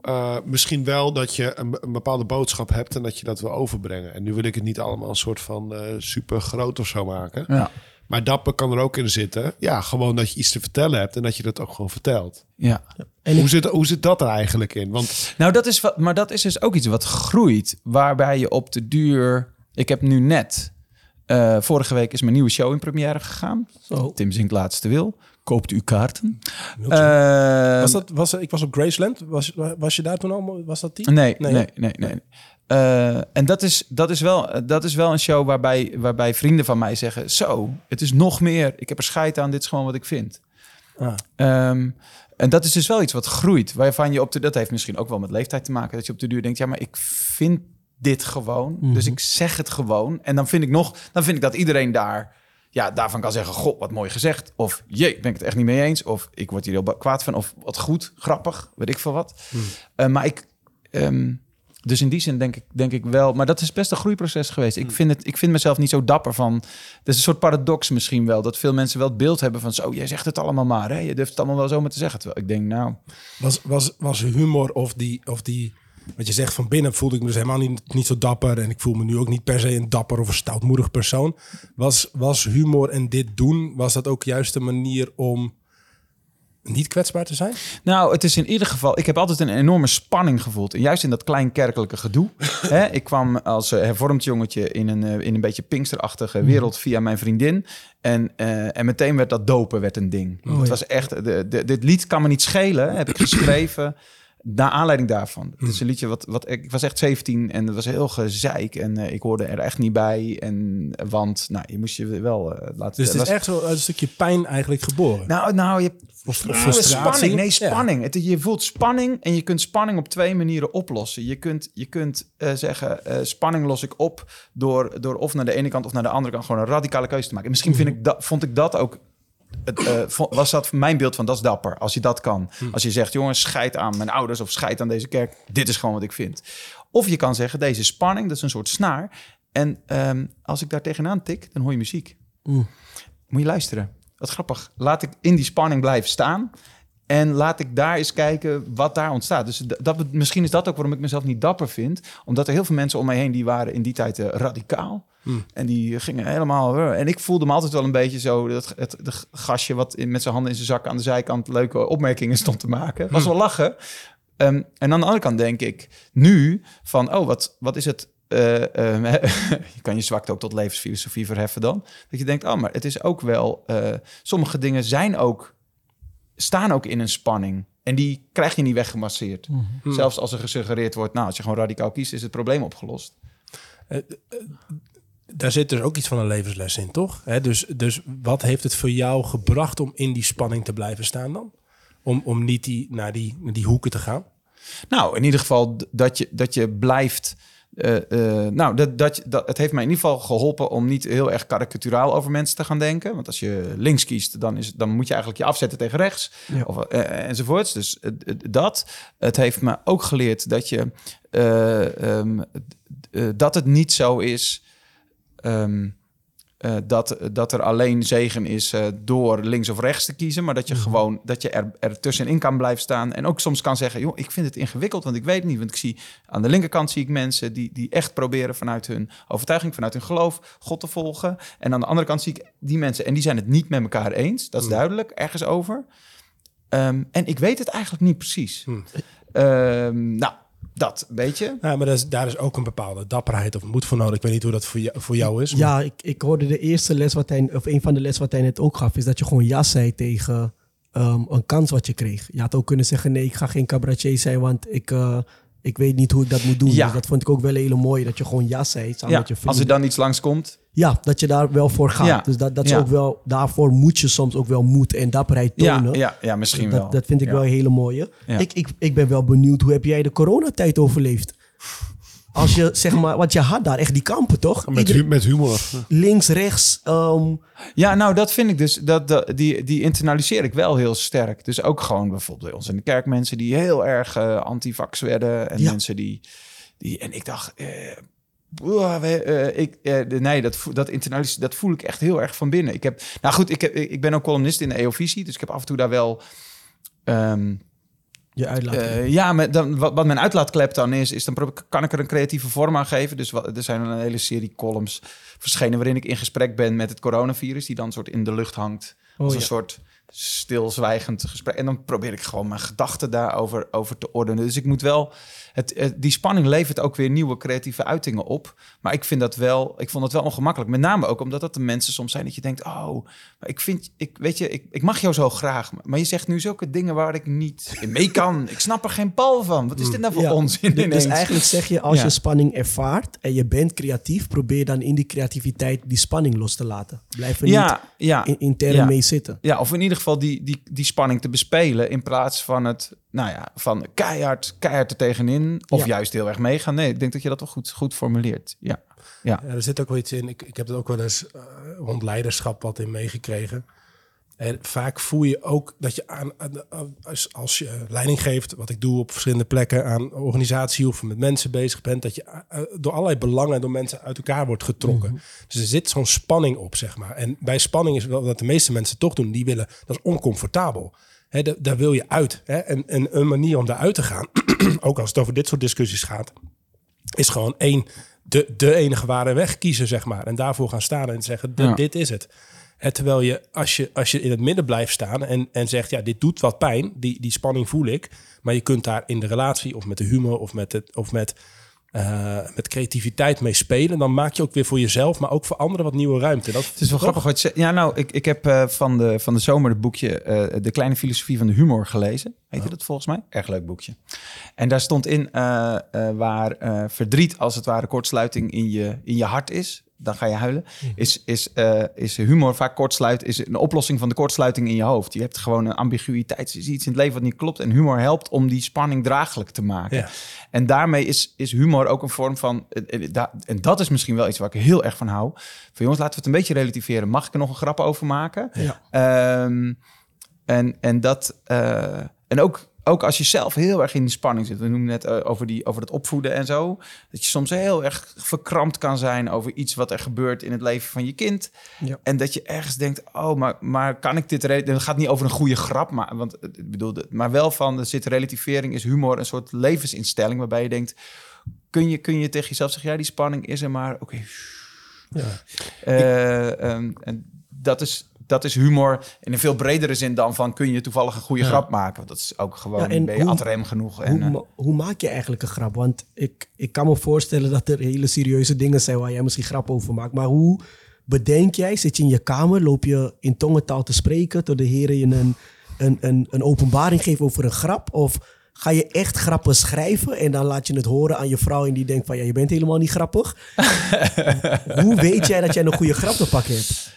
eh, misschien wel dat je een, een bepaalde boodschap hebt en dat je dat wil overbrengen. En nu wil ik het niet allemaal een soort van eh, super groot of zo maken. Ja. Maar dapper kan er ook in zitten. Ja, gewoon dat je iets te vertellen hebt en dat je dat ook gewoon vertelt. ja. En hoe, ik, zit, hoe zit dat er eigenlijk in? Want Nou, dat is wat, maar dat is dus ook iets wat groeit. Waarbij je op de duur. Ik heb nu net. eh, vorige week is mijn nieuwe show in première gegaan. zo. Tim Zink Laatste Wil. Koopt u kaarten. Miltje. Eh, was dat, was, ik was op Graceland. Was, was je daar toen al? Was dat die? Nee, Nee, nee, nee, nee. Eh, en dat is, dat, is wel, dat is wel een show waarbij, waarbij vrienden van mij zeggen... Zo, het is nog meer. Ik heb er scheid aan. Dit is gewoon wat ik vind. Ah. Ehm, en dat is dus wel iets wat groeit. Waarvan je op de... Dat heeft misschien ook wel met leeftijd te maken. Dat je op de duur denkt... Ja, maar ik vind dit gewoon. Dus ik zeg het gewoon. En dan vind ik nog... Dan vind ik dat iedereen daar... Ja, daarvan kan zeggen... God, wat mooi gezegd. Of jee, ben ik het echt niet mee eens. Of ik word hier heel kwaad van. Of wat goed, grappig. Weet ik veel wat. Eh, maar ik... ehm, dus in die zin denk ik, denk ik wel. Maar dat is best een groeiproces geweest. Ik vind, het, ik vind mezelf niet zo dapper van. Het is een soort paradox misschien wel. Dat veel mensen wel het beeld hebben van. Zo, jij zegt het allemaal maar. Hè? Je durft het allemaal wel zomaar te zeggen. Terwijl ik denk, nou. Was, was, was humor of die, of die... Wat je zegt, van binnen voelde ik me dus helemaal niet, niet zo dapper. En ik voel me nu ook niet per se een dapper of een stoutmoedig persoon. Was, was humor en dit doen, was dat ook juist een manier om niet kwetsbaar te zijn? Nou, het is in ieder geval. Ik heb altijd een enorme spanning gevoeld. En juist in dat kleinkerkelijke gedoe. hè? Ik kwam als eh, hervormd jongetje in een, eh, in een beetje pinksterachtige wereld via mijn vriendin. En, eh, en meteen werd dat dopen werd een ding. het ja. was echt. De, de, dit lied kan me niet schelen. Heb ik geschreven. Naar aanleiding daarvan. Het is een liedje wat, wat ik was echt 17 en het was heel gezeik en eh, ik hoorde er echt niet bij. En want, nou, je moest je wel eh, laten. Dus het is was- echt zo een stukje pijn eigenlijk geboren. nou, nou, je of, spanning. Nee, Ja. spanning. Het, je voelt spanning en je kunt spanning op twee manieren oplossen. Je kunt, je kunt eh, zeggen, spanning los ik op door, door of naar de ene kant of naar de andere kant gewoon een radicale keuze te maken. En misschien vind ik dat, vond ik dat ook. Eh, was dat mijn beeld van dat is dapper als je dat kan. Als je zegt, jongens, scheid aan mijn ouders of scheid aan deze kerk. Dit is gewoon wat ik vind. Of je kan zeggen, deze spanning, dat is een soort snaar. En ehm, als ik daar tegenaan tik, dan hoor je muziek. Moet je luisteren. Wat grappig. Laat ik in die spanning blijven staan. En laat ik daar eens kijken wat daar ontstaat. Dus dat, misschien is dat ook waarom ik mezelf niet dapper vind. Omdat er heel veel mensen om mij heen die waren in die tijd eh, radicaal. En die gingen helemaal... eh, en ik voelde me altijd wel een beetje zo... Dat, het, het gastje wat in, met zijn handen in zijn zak aan de zijkant... leuke opmerkingen stond te maken. Was wel lachen. Ehm, en aan de andere kant denk ik nu van... Oh, wat, wat is het... eh, ehm, je kan je zwakte ook tot levensfilosofie verheffen dan. Dat je denkt, oh, maar het is ook wel... sommige dingen zijn ook... staan ook in een spanning. En die krijg je niet weggemasseerd. Zelfs als er gesuggereerd wordt... nou, als je gewoon radicaal kiest, is het probleem opgelost. Daar zit dus ook iets van een levensles in, toch? Hè, dus, dus wat heeft het voor jou gebracht om in die spanning te blijven staan dan? Om, om niet die, naar, die, naar die hoeken te gaan? Nou, in ieder geval dat je, dat je blijft. Eh, eh, nou, dat, dat, het heeft mij in ieder geval geholpen om niet heel erg karikaturaal over mensen te gaan denken. Want als je links kiest, dan, is, dan moet je eigenlijk je afzetten tegen rechts. Of, eh, enzovoorts. Dus dat. Het heeft me ook geleerd dat je. eh, ehm, eh, dat het niet zo is. ehm, eh, dat, dat er alleen zegen is eh, door links of rechts te kiezen, maar dat je gewoon dat je er, er tussenin kan blijven staan en ook soms kan zeggen, joh, ik vind het ingewikkeld, want ik weet het niet, want ik zie aan de linkerkant zie ik mensen die, die echt proberen vanuit hun overtuiging, vanuit hun geloof, God te volgen, en aan de andere kant zie ik die mensen en die zijn het niet met elkaar eens, dat is duidelijk, ergens over. Ehm, en ik weet het eigenlijk niet precies. Ehm, nou, dat weet je. Ja, maar dat is, daar is ook een bepaalde dapperheid of moed voor nodig. Ik weet niet hoe dat voor jou, voor jou is. maar- Ja, ik, ik hoorde de eerste les wat hij, of een van de les wat hij net ook gaf, is dat je gewoon ja zei tegen ehm, een kans wat je kreeg. Je had ook kunnen zeggen, nee, ik ga geen cabaretier zijn, want ik, eh, ik weet niet hoe ik dat moet doen. Ja. Dus dat vond ik ook wel een hele mooie, dat je gewoon ja zei samen Ja, met je als vrienden. er dan iets langskomt, Ja, dat je daar wel voor gaat. Ja. Dus dat, dat is ook wel, daarvoor moet je soms ook wel moed en dapperheid tonen. ja, ja, misschien wel. dat, vind ik wel een hele mooie. Ik, ik, ik ben wel benieuwd, hoe heb jij de coronatijd overleefd? Als je, zeg maar, want je had daar echt die kampen, toch? Met, met humor. links, rechts. ehm, Ja, nou, dat vind ik dus. Dat, dat, die, die internaliseer ik wel heel sterk. Dus ook gewoon bijvoorbeeld bij ons in de kerk mensen die heel erg eh antivax werden. En Ja. mensen die, die. En ik dacht. eh, boah, we- eh, ik, eh, de- nee, dat, dat internaliseer, dat voel ik echt heel erg van binnen. Ik heb, nou goed, ik, heb, ik ben ook columnist in de EO-visie, dus ik heb af en toe daar wel, ehm, Je uitlaat. Eh, ja, maar dan, wat, wat mijn uitlaatklep dan is, is dan kan ik er een creatieve vorm aan geven. Dus wat, er zijn een hele serie columns verschenen waarin ik in gesprek ben met het coronavirus, die dan soort in de lucht hangt. Oh, als ja. een soort stilzwijgend gesprek. En dan probeer ik gewoon mijn gedachten daarover over te ordenen. Dus ik moet wel. Het, het- die spanning levert ook weer nieuwe creatieve uitingen op. Maar ik vind dat wel. Ik vond dat wel ongemakkelijk. Met name ook omdat dat de mensen soms zijn dat je denkt: oh, maar ik vind, ik weet je, ik, ik mag jou zo graag. Maar je zegt nu zulke dingen waar ik niet in mee kan. Ik snap er geen bal van. Wat is dit nou voor Ja, onzin? Dus- ineens? Eigenlijk zeg je, als Ja. je spanning ervaart en je bent creatief, probeer dan in die creativiteit die spanning los te laten. Blijf er ja, niet in, intern mee zitten. Ja, of in ieder geval die, die, die spanning te bespelen in plaats van het, nou ja, van keihard, keihard er tegenin. Of Ja. juist heel erg meegaan. Nee, ik denk dat je dat wel goed, goed formuleert. Ja. Ja, er zit ook wel iets in. Ik, ik heb het ook wel eens eh, rond leiderschap wat in meegekregen. En vaak voel je ook dat je aan, als, als je leiding geeft, wat ik doe op verschillende plekken aan organisatie of met mensen bezig bent, dat je eh, door allerlei belangen door mensen uit elkaar wordt getrokken. Dus er zit zo'n spanning op, zeg maar. En bij spanning is wel wat de meeste mensen toch doen, die willen, dat is oncomfortabel. Daar wil je uit. Hè? En, en een manier om daaruit te gaan, ook als het over dit soort discussies gaat, is gewoon één, de, de enige ware weg kiezen, zeg maar. En daarvoor gaan staan en zeggen, dit- Ja. dit is het. Terwijl je, als je, als je in het midden blijft staan en, en zegt, ja, dit doet wat pijn, die, die spanning voel ik. Maar je kunt daar in de relatie of met de humor of met, het, of met, eh, met creativiteit mee spelen. Dan maak je ook weer voor jezelf, maar ook voor anderen wat nieuwe ruimte. Dat, Het is wel grappig wat je. Ja, nou, ik, ik heb eh, van, de, van de zomer het boekje eh, De Kleine Filosofie van de Humor gelezen. Heet je dat volgens mij? Erg leuk boekje. En daar stond in waar verdriet als het ware kortsluiting in je, in je hart is. Dan ga je huilen. Is, is, eh, is humor vaak kortsluit, is een oplossing van de kortsluiting in je hoofd. Je hebt gewoon een ambiguïteit. Er is iets in het leven wat niet klopt. En humor helpt om die spanning draaglijk te maken. Ja. En daarmee is, is humor ook een vorm van. eh, eh, En dat is misschien wel iets waar ik heel erg van hou. Van jongens, laten we het een beetje relativeren. Mag ik er nog een grap over maken? Ja. Ehm, en, en dat. en ook, ook als je zelf heel erg in die spanning zit. We noemen net eh, over, die, over het opvoeden en zo. Dat je soms heel erg verkrampt kan zijn over iets wat er gebeurt in het leven van je kind. Ja. En dat je ergens denkt: oh, maar, maar kan ik dit. Het gaat niet over een goede grap, maar, want, eh, ik bedoel, de- maar wel van er zit relativering, is humor een soort levensinstelling waarbij je denkt: kun je, kun je tegen jezelf zeggen: ja, die spanning is er, maar oké. Ja. Eh, ehm, en dat is, dat is humor in een veel bredere zin dan van kun je toevallig een goede grap maken. Want dat is ook gewoon, Ja, en ben je hoe- rem genoeg. En, Hoe, eh, hoe maak je eigenlijk een grap? Want ik, ik kan me voorstellen dat er hele serieuze dingen zijn waar jij misschien grap over maakt. Maar hoe bedenk jij? Zit je in je kamer? Loop je in tongentaal te spreken? Tot de heren je een, een, een, een openbaring geven over een grap? Of ga je echt grappen schrijven en dan laat je het horen aan je vrouw en die denkt van ja, je bent helemaal niet grappig? hoe weet jij dat jij een goede grap te pakken hebt?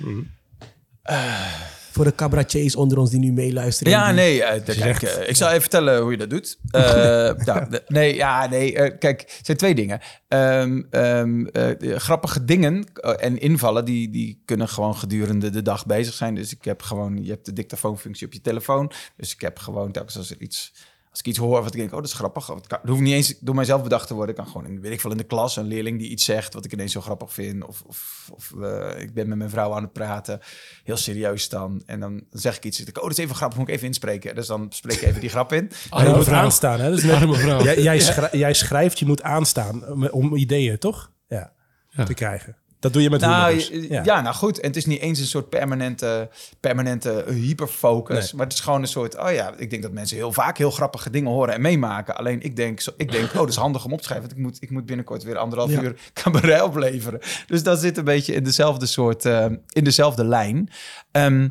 Voor de cabaretiers onder ons die nu meeluisteren. Ja, nee, eh, kijk, eh, ik zal even vertellen hoe je dat doet. Eh, nou, de- nee, ja, nee, eh, kijk, het zijn twee dingen. Ehm, ehm, eh, de grappige dingen eh, en invallen, die, die kunnen gewoon gedurende de dag bezig zijn. Dus ik heb gewoon, je hebt de dictafoonfunctie op je telefoon. Dus ik heb gewoon telkens als er iets... Als ik iets hoor wat ik denk, oh, dat is grappig. Het, kan, het hoeft niet eens door mijzelf bedacht te worden. Ik kan gewoon, in, weet ik veel, in de klas een leerling die iets zegt... wat ik ineens zo grappig vind. Of, of, of eh, ik ben met mijn vrouw aan het praten. Heel serieus dan. En dan zeg ik iets. ik, oh, dat is even grappig, moet ik even inspreken. Dus dan spreek ik even die grap in. Ja, je moet aanstaan. Hè? Dus net- Arme vrouw. jij, jij, schrij- jij schrijft, je moet aanstaan om, om ideeën, toch? Ja, Ja. te krijgen. Dat doe je met Nou, ja. ja, nou goed. En het is niet eens een soort permanente, permanente hyperfocus. Nee. Maar het is gewoon een soort... Oh ja, ik denk dat mensen heel vaak heel grappige dingen horen en meemaken. Alleen ik denk, zo, ik denk oh, dat is handig om op te schrijven. Want ik moet, ik moet binnenkort weer anderhalf Ja. uur cabaret opleveren. Dus dat zit een beetje in dezelfde soort... eh, in dezelfde lijn. Ehm,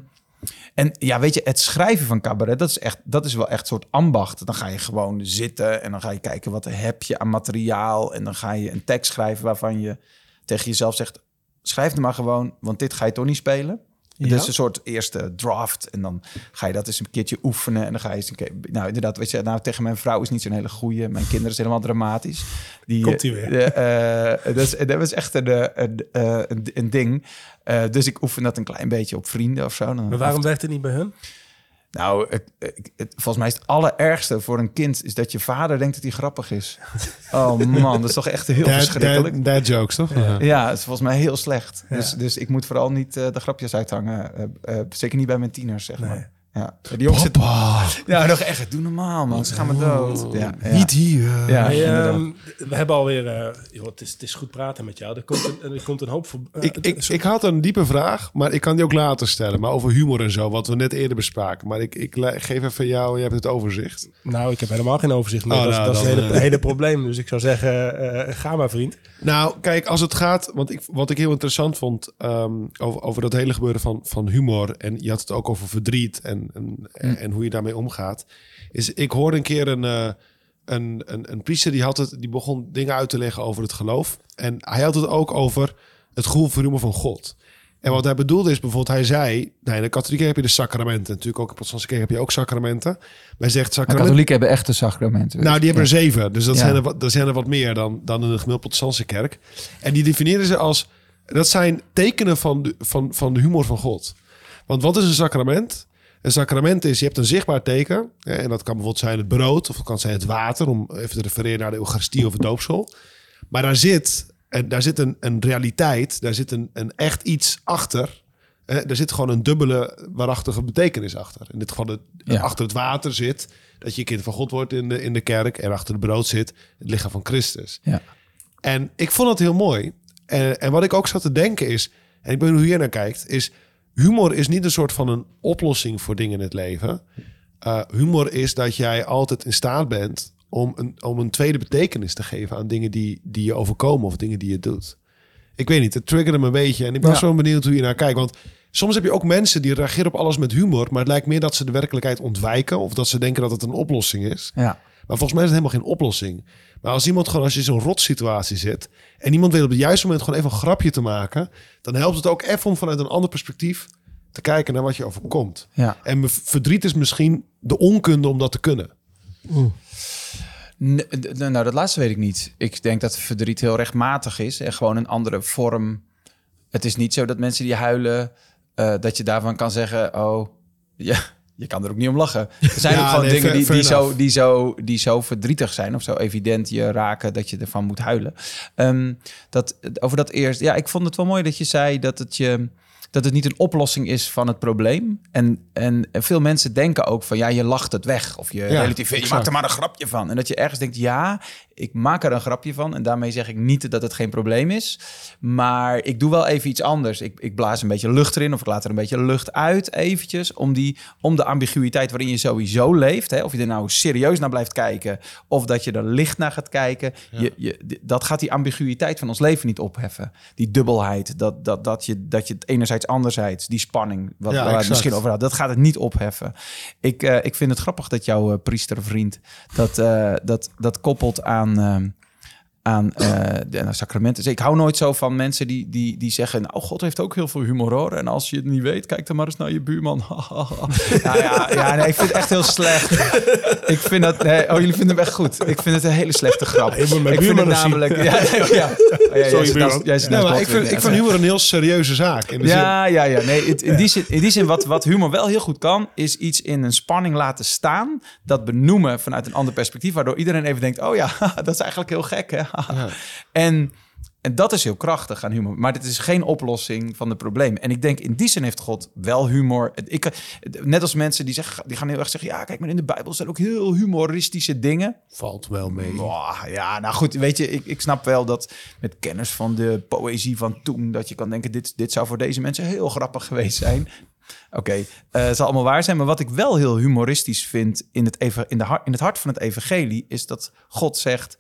en ja, weet je, het schrijven van cabaret, dat is, echt, dat is wel echt een soort ambacht. Dan ga je gewoon zitten en dan ga je kijken wat heb je aan materiaal. En dan ga je een tekst schrijven waarvan je tegen jezelf zegt... schrijf het maar gewoon, want dit ga je toch niet spelen. Ja. Is een soort eerste draft. En dan ga je dat eens een keertje oefenen. En dan ga je eens een keer... Nou, inderdaad, weet je, nou, tegen mijn vrouw is niet zo'n hele goeie. Mijn kinderen zijn helemaal dramatisch. Die, Komt-ie eh, weer. eh, dat, was echt een, een, een, een ding. Dus ik oefen dat een klein beetje op vrienden of zo. Dan Maar waarom werkt het niet bij hun? Nou, het, het- het- volgens mij is het allerergste voor een kind... is dat je vader denkt dat hij grappig is. Oh man, dat is toch echt heel Dad, verschrikkelijk. dad, dad jokes, toch? Ja. Ja, het is volgens mij heel slecht. Dus, dus ik moet vooral niet eh, de grapjes uithangen. Eh, eh, zeker niet bij mijn tieners, zeg maar. Ja, die jongens zitten... Ja, nog echt. Doe normaal, man. Ze gaan me dood. Ja, ja. Niet hier. Ja, Hey, ehm, we hebben alweer... eh joh, het, is, het is goed praten met jou. Er komt een, er komt een hoop voor... eh, Ik, ik, ik had een diepe vraag, maar ik kan die ook later stellen. Maar over humor en zo, wat we net eerder bespraken. Maar ik, ik geef even jou, je hebt het overzicht. nou, ik heb helemaal geen overzicht meer. Oh, dat is- nou, dat is dan, het hele, eh. hele probleem. Dus ik zou zeggen, eh, ga maar vriend. Nou, kijk, als het gaat, want ik, wat ik heel interessant vond ehm, over, over dat hele gebeuren van, van humor. En je had het ook over verdriet en, en, en hoe je daarmee omgaat. Is, ik hoorde een keer een, eh, een, een, een priester die, had het, die begon dingen uit te leggen over het geloof. En hij had het ook over het gevoel humor van God. En wat hij bedoelde is bijvoorbeeld, hij zei, nou, in de katholieken heb je de sacramenten. Natuurlijk ook in de protestantse kerk heb je ook sacramenten. Maar hij zegt sacramenten. katholieken hebben echte sacramenten. Nou, die hebben er zeven. Dus dat, Ja. zijn, er wat, dat zijn er wat meer dan, dan in de gemiddelde protestantse kerk. En die definiëren ze als... Dat zijn tekenen van de, van, van de humor van God. Want wat is een sacrament? Een sacrament is, je hebt een zichtbaar teken. Hè, en dat kan bijvoorbeeld zijn het brood. Of het kan zijn het water. Om even te refereren naar de Eucharistie of het doopsel. Maar daar zit, en daar zit een, een realiteit. Daar zit een, een echt iets achter. Hè, daar zit gewoon een dubbele waarachtige betekenis achter. In dit geval, het, Ja. achter het water zit dat je kind van God wordt in de, in de kerk. En achter het brood zit het lichaam van Christus. Ja. En ik vond het heel mooi. En, en wat ik ook zat te denken is, en ik ben hoe je naar kijkt, is humor is niet een soort van een oplossing voor dingen in het leven. Uh, humor is dat jij altijd in staat bent om een, om een tweede betekenis te geven aan dingen die, die je overkomen of dingen die je doet. Ik weet niet, het triggerde me een beetje en ik ben Ja. zo benieuwd hoe je naar kijkt. Want soms heb je ook mensen die reageren op alles met humor, maar het lijkt meer dat ze de werkelijkheid ontwijken of dat ze denken dat het een oplossing is. Ja. Maar volgens mij is het helemaal geen oplossing. Maar als iemand gewoon, als je in zo'n rotsituatie zit en iemand weet op het juiste moment gewoon even een grapje te maken, dan helpt het ook even om vanuit een ander perspectief te kijken naar wat je overkomt. Ja. En verdriet is misschien de onkunde om dat te kunnen. Nou, dat laatste weet ik niet. Ik denk dat verdriet heel rechtmatig is en gewoon een andere vorm. Het is niet zo dat mensen die huilen, eh, dat je daarvan kan zeggen: Oh, ja, je kan er ook niet om lachen. Er zijn Ja, ook gewoon nee, dingen die, die, zo, die, zo, die zo verdrietig zijn of zo evident je raken dat je ervan moet huilen. Ehm, dat, over dat eerst, ja, ik vond het wel mooi dat je zei dat het je. Dat het niet een oplossing is van het probleem. En, en, en veel mensen denken ook van ja, je lacht het weg. Of je relativeert, je maakt er maar een grapje van. En dat je ergens denkt, ja, ik maak er een grapje van. En daarmee zeg ik niet dat het geen probleem is. Maar ik doe wel even iets anders. Ik, ik blaas een beetje lucht erin of ik laat er een beetje lucht uit eventjes. Om, die, om de ambiguïteit waarin je sowieso leeft. Hè, of je er nou serieus naar blijft kijken of dat je er licht naar gaat kijken. Je, je, dat gaat die ambiguïteit van ons leven niet opheffen. Die dubbelheid, dat, dat, dat, je, dat je het enerzijds anderzijds, die spanning, wat Ja, waar we misschien over hadden, dat gaat het niet opheffen. Ik, eh, ik vind het grappig dat jouw eh, priestervriend dat, eh, dat, dat koppelt aan, aan de sacramenten. Dus ik hou nooit zo van mensen die, die, die zeggen... nou, God heeft ook heel veel humor, hoor. En als je het niet weet, kijk dan maar eens naar je buurman. nou ja, ja nee, ik vind het echt heel slecht. ik vind dat... Nee, oh, jullie vinden hem echt goed. Ik vind het een hele slechte grap. ik vind het namelijk... Ja, nee, ja. Ja, Sorry, jij Ja, maar ik vind, ik Ja, vind humor een heel serieuze zaak. In de zin, ja, ja, ja. Nee, het- in die zin, in die zin wat, wat humor wel heel goed kan, is iets in een spanning laten staan. Dat benoemen vanuit een ander perspectief, waardoor iedereen even denkt: oh ja, dat is eigenlijk heel gek. Hè? En, en dat is heel krachtig aan humor. Maar dit is geen oplossing van de problemen. En ik denk, in die zin heeft God wel humor. Ik, net als mensen die, zeggen, die gaan heel erg zeggen: ja, kijk, maar in de Bijbel zijn ook heel humoristische dingen. valt wel mee. Ja, nou goed, weet je, ik, ik snap wel dat met kennis van de poëzie van toen, dat je kan denken, dit, dit zou voor deze mensen heel grappig geweest zijn. Oké, eh, het zal allemaal waar zijn, maar wat ik wel heel humoristisch vind in het, eva- in, de, in het hart van het evangelie, is dat God zegt,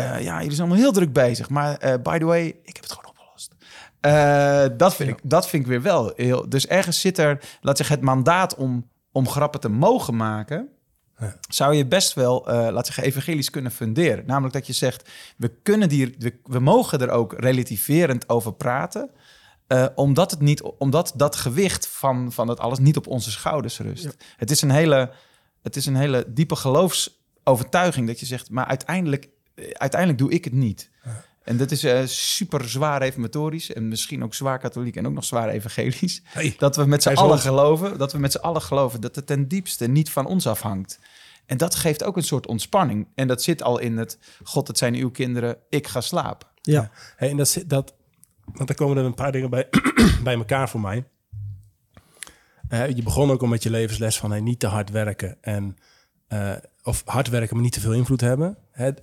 ja, jullie zijn allemaal heel druk bezig, maar eh, by the way, ik heb het gewoon opgelost. Eh, dat, vind ik, dat vind ik weer wel heel... Dus ergens zit er, laat zeggen, het mandaat om, om grappen te mogen maken zou je best wel, eh laten we zeggen, evangelisch kunnen funderen. Namelijk dat je zegt, we, kunnen die, we, we mogen er ook relativerend over praten. eh, omdat, het niet, omdat dat gewicht van, van dat alles niet op onze schouders rust. Het, is een hele, het is een hele diepe geloofsovertuiging dat je zegt, maar uiteindelijk, eh, uiteindelijk doe ik het niet. En dat is eh, super zwaar reformatorisch en misschien ook zwaar katholiek en ook nog zwaar evangelisch. Hey, dat we met z'n allen geloven, dat we met z'n allen geloven dat het ten diepste niet van ons afhangt. En dat geeft ook een soort ontspanning. En dat zit al in het, God, het zijn uw kinderen, ik ga slapen. Ja. Hey, en dat, zit- dat, want er komen er een paar dingen bij, bij elkaar voor mij. eh, je begon ook al met je levensles van hey, niet te hard werken. En, eh, of hard werken, maar niet te veel invloed hebben.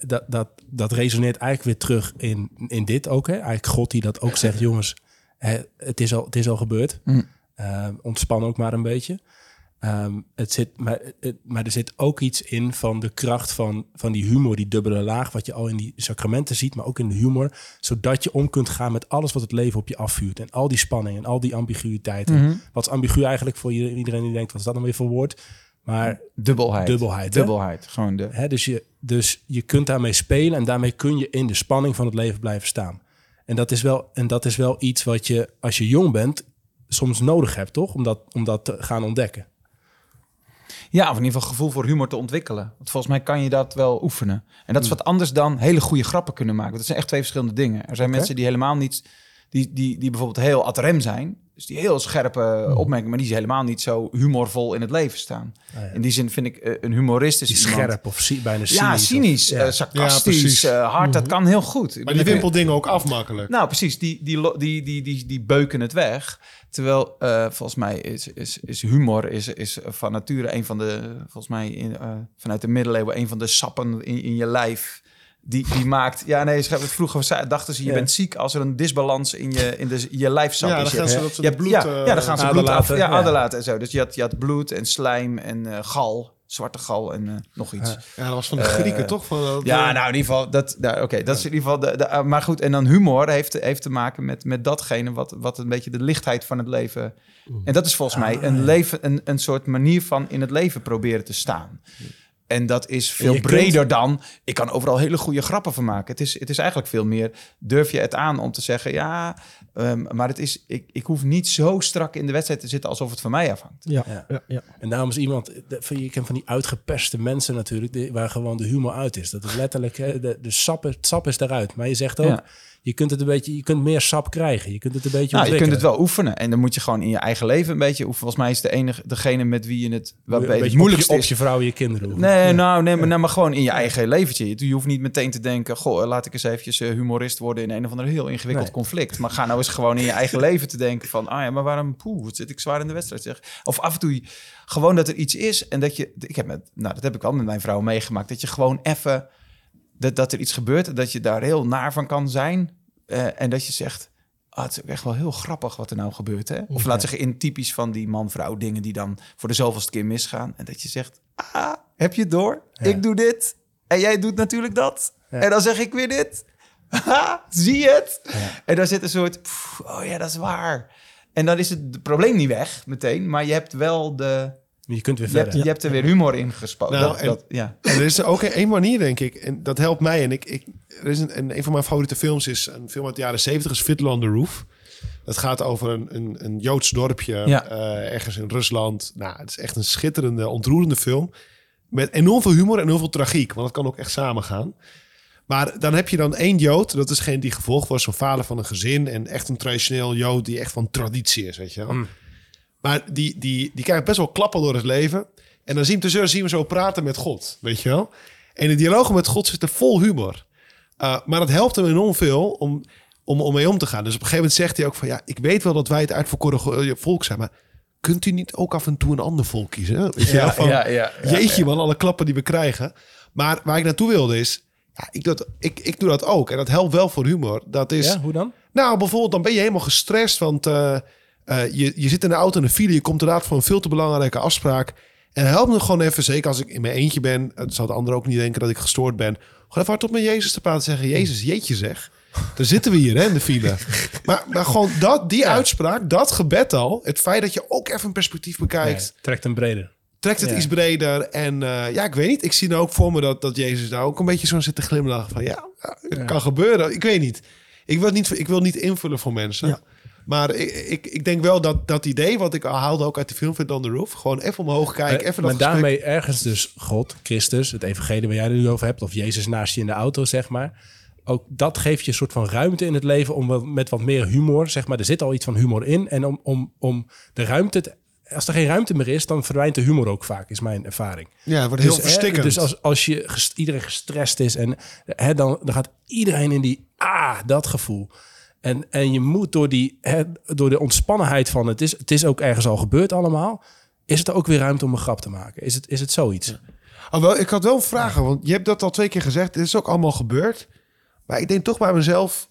Dat, dat, dat resoneert eigenlijk weer terug in, in dit ook. Hè? Eigenlijk God die dat ook zegt, jongens, hè, het, is al, het is al gebeurd. Mm. Eh, ontspan ook maar een beetje. Ehm, het zit, maar, het- maar er zit ook iets in van de kracht van, van die humor, die dubbele laag, wat je al in die sacramenten ziet, maar ook in de humor, zodat je om kunt gaan met alles wat het leven op je afvuurt. En al die spanning en al die ambiguïteiten. Mhm. Wat is ambigu eigenlijk voor ieder- iedereen die denkt, wat is dat nou weer voor woord? Maar Dubbelheid. Dubbelheid? Dubbelheid. Gewoon de... Hè, dus, je, dus je kunt daarmee spelen en daarmee kun je in de spanning van het leven blijven staan. En dat is wel, en dat is wel iets wat je, als je jong bent, soms nodig hebt, toch? Om dat, om dat te gaan ontdekken. Ja, of in ieder geval gevoel voor humor te ontwikkelen. Want volgens mij kan je dat wel oefenen. En dat is wat anders dan hele goede grappen kunnen maken. Dat zijn echt twee verschillende dingen. Er zijn mensen die helemaal niet... Die, die, die bijvoorbeeld heel ad rem zijn. Dus die heel scherpe opmerkingen... maar die helemaal niet zo humorvol in het leven staan. In die zin vind ik eh, een humorist is iemand- scherp of zie, bijna cynisch. Ja, of- cynisch, ja. eh, sarcastisch, Ja, eh, hard. Dat kan heel goed. Maar die even- wimpelt dingen ook af makkelijk. nou, precies. Die, die, die, die, die, die beuken het weg. Terwijl, volgens mij is, is, is humor is, is van nature een van de... Volgens mij in, vanuit de middeleeuwen een van de sappen in, in je lijf... Die, die maakt... Ja, nee, ze hebben het vroeger dachten ze... je bent ziek als er een disbalans in je, in de, je Ja, dan gaan ze dat je hebt- bloed, Ja, eh, ja, dan gaan ze bloed af. Ja, aderlaten en zo. Dus je had, je had bloed en slijm en eh, gal. Zwarte gal en eh, nog iets. Ja, dat was van de Grieken, toch? Van, Ja, eh, nou in ieder geval, dat, nou, oké, dat is in ieder geval. De, de, uh, maar goed, en dan humor heeft, heeft te maken met, met datgene wat, wat een beetje de lichtheid van het leven. En dat is volgens mij een, leven, een, een soort manier van in het leven proberen te staan. En dat is veel kunt- breder dan. Ik kan overal hele goede grappen van maken. Het is, het is eigenlijk veel meer. Durf je het aan om te zeggen. Ja, ehm, maar het is, ik, ik hoef niet zo strak in de wedstrijd te zitten alsof het van mij afhangt. Ja, Ja. ja. ja, En daarom is iemand, van- je kent van die uitgeperste mensen natuurlijk, die, waar gewoon de humor uit is. Dat is letterlijk, hè, de, de sap, het sap is eruit. Maar je zegt ook, Ja. Je kunt het een beetje, je kunt meer sap krijgen. Je kunt het een beetje Nou, je kunt het wel oefenen. En dan moet je gewoon in je eigen leven een beetje oefenen. Volgens mij is de enige, degene met wie je het wat Een beetje moeilijkste op op je vrouw en je kinderen. Nee, nou, nee, maar, nee, maar gewoon in je eigen leventje. Je, je hoeft niet meteen te denken... goh, laat ik eens eventjes eh, humorist worden... in een of ander heel ingewikkeld Nee. conflict. Maar ga nou eens gewoon in je eigen leven te denken van... ah ja, maar waarom poeh, wat zit ik zwaar in de wedstrijd zeg. Of af en toe gewoon dat er iets is... en dat je... Ik heb met, nou, dat heb ik al met mijn vrouw meegemaakt... dat je gewoon even... Dat, dat er iets gebeurt, dat je daar heel naar van kan zijn... eh, en dat je zegt... Ah, het is ook echt wel heel grappig wat er nou gebeurt. Hè? Of laat zeggen, in typisch van die man-vrouw dingen die dan voor de zoveelste keer misgaan. En dat je zegt, ah, heb je het door? Ik doe dit en jij doet natuurlijk dat. En dan zeg ik weer dit. Zie je het? En dan zit een soort, pff, oh ja, dat is waar. En dan is het, het probleem niet weg meteen, maar je hebt wel de, Je kunt weer je hebt, verder. je hebt er weer humor in gespannen. Nou, dat, en- dat, ja. En er is ook één manier, denk ik. En dat helpt mij. En ik, ik, er is een, een, een van mijn favoriete films is een film uit de jaren 70 is Fiddler on the Roof. Dat gaat over een, een, een Joods dorpje Ja. eh, ergens in Rusland. Nou, het is echt een schitterende, ontroerende film. Met enorm veel humor en heel veel tragiek. Want het kan ook echt samengaan. Maar dan heb je dan één Jood. Dat is geen die gevolgd was. Zo'n vader van een gezin. En echt een traditioneel Jood die echt van traditie is, weet je wel. Mm. Maar die, die, die krijgt best wel klappen door het leven. En dan zien we, zien we zo praten met God, weet je wel. En de dialogen met God zitten vol humor. Uh, maar dat helpt hem enorm veel om, om, om mee om te gaan. Dus op een gegeven moment zegt hij ook van... ja, ik weet wel dat wij het uitverkoren go- volk zijn... maar kunt u niet ook af en toe een ander volk kiezen? Weet je wel? Van, ja, ja, ja, jeetje man, alle klappen die we krijgen. Maar waar ik naartoe wilde is... Ja, ik, doe dat, ik, ik doe dat ook. En dat helpt wel voor humor. Dat is... Ja, hoe dan? Nou, bijvoorbeeld, dan ben je helemaal gestrest, want eh, eh, je, je zit in de auto in de file, je komt inderdaad voor een veel te belangrijke afspraak. En help me gewoon even, zeker als ik in mijn eentje ben, het zal de ander ook niet denken dat ik gestoord ben. Gewoon even hardop met Jezus te praten en zeggen, Jezus, jeetje zeg. Daar zitten we hier, hè, in de file. Maar, maar gewoon dat, die uitspraak, dat gebed al, het feit dat je ook even een perspectief bekijkt, trekt hem breder. trekt het Ja. iets breder. En eh, ja, ik weet niet, ik zie nou ook voor me dat, dat Jezus daar ook een beetje zo zit te glimlachen van, ja, het kan gebeuren. Ik weet niet. Ik wil niet, ik wil niet invullen voor mensen. Maar ik, ik, ik denk wel dat dat idee, wat ik haalde ook uit de film Fit on the Roof, gewoon even omhoog kijken, Eh, even maar dat gesprek- daarmee ergens dus God, Christus, het evangelie waar jij het nu over hebt, of Jezus naast je in de auto, zeg maar. Ook dat geeft je een soort van ruimte in het leven om met wat meer humor, zeg maar. Er zit al iets van humor in. En om, om, om de ruimte, te- als er geen ruimte meer is, dan verdwijnt de humor ook vaak, is mijn ervaring. Ja, het wordt heel hè, verstikkend. dus als, als je iedereen gestrest is en hè, dan, dan gaat iedereen in die ah, dat gevoel. En, en je moet door, die, door de ontspannenheid van het is, het is ook ergens al gebeurd allemaal. Is het er ook weer ruimte om een grap te maken? Is het, is het zoiets? Oh, wel, ik had wel vragen, want je hebt dat al twee keer gezegd. Dit is ook allemaal gebeurd. Maar ik denk toch bij mezelf,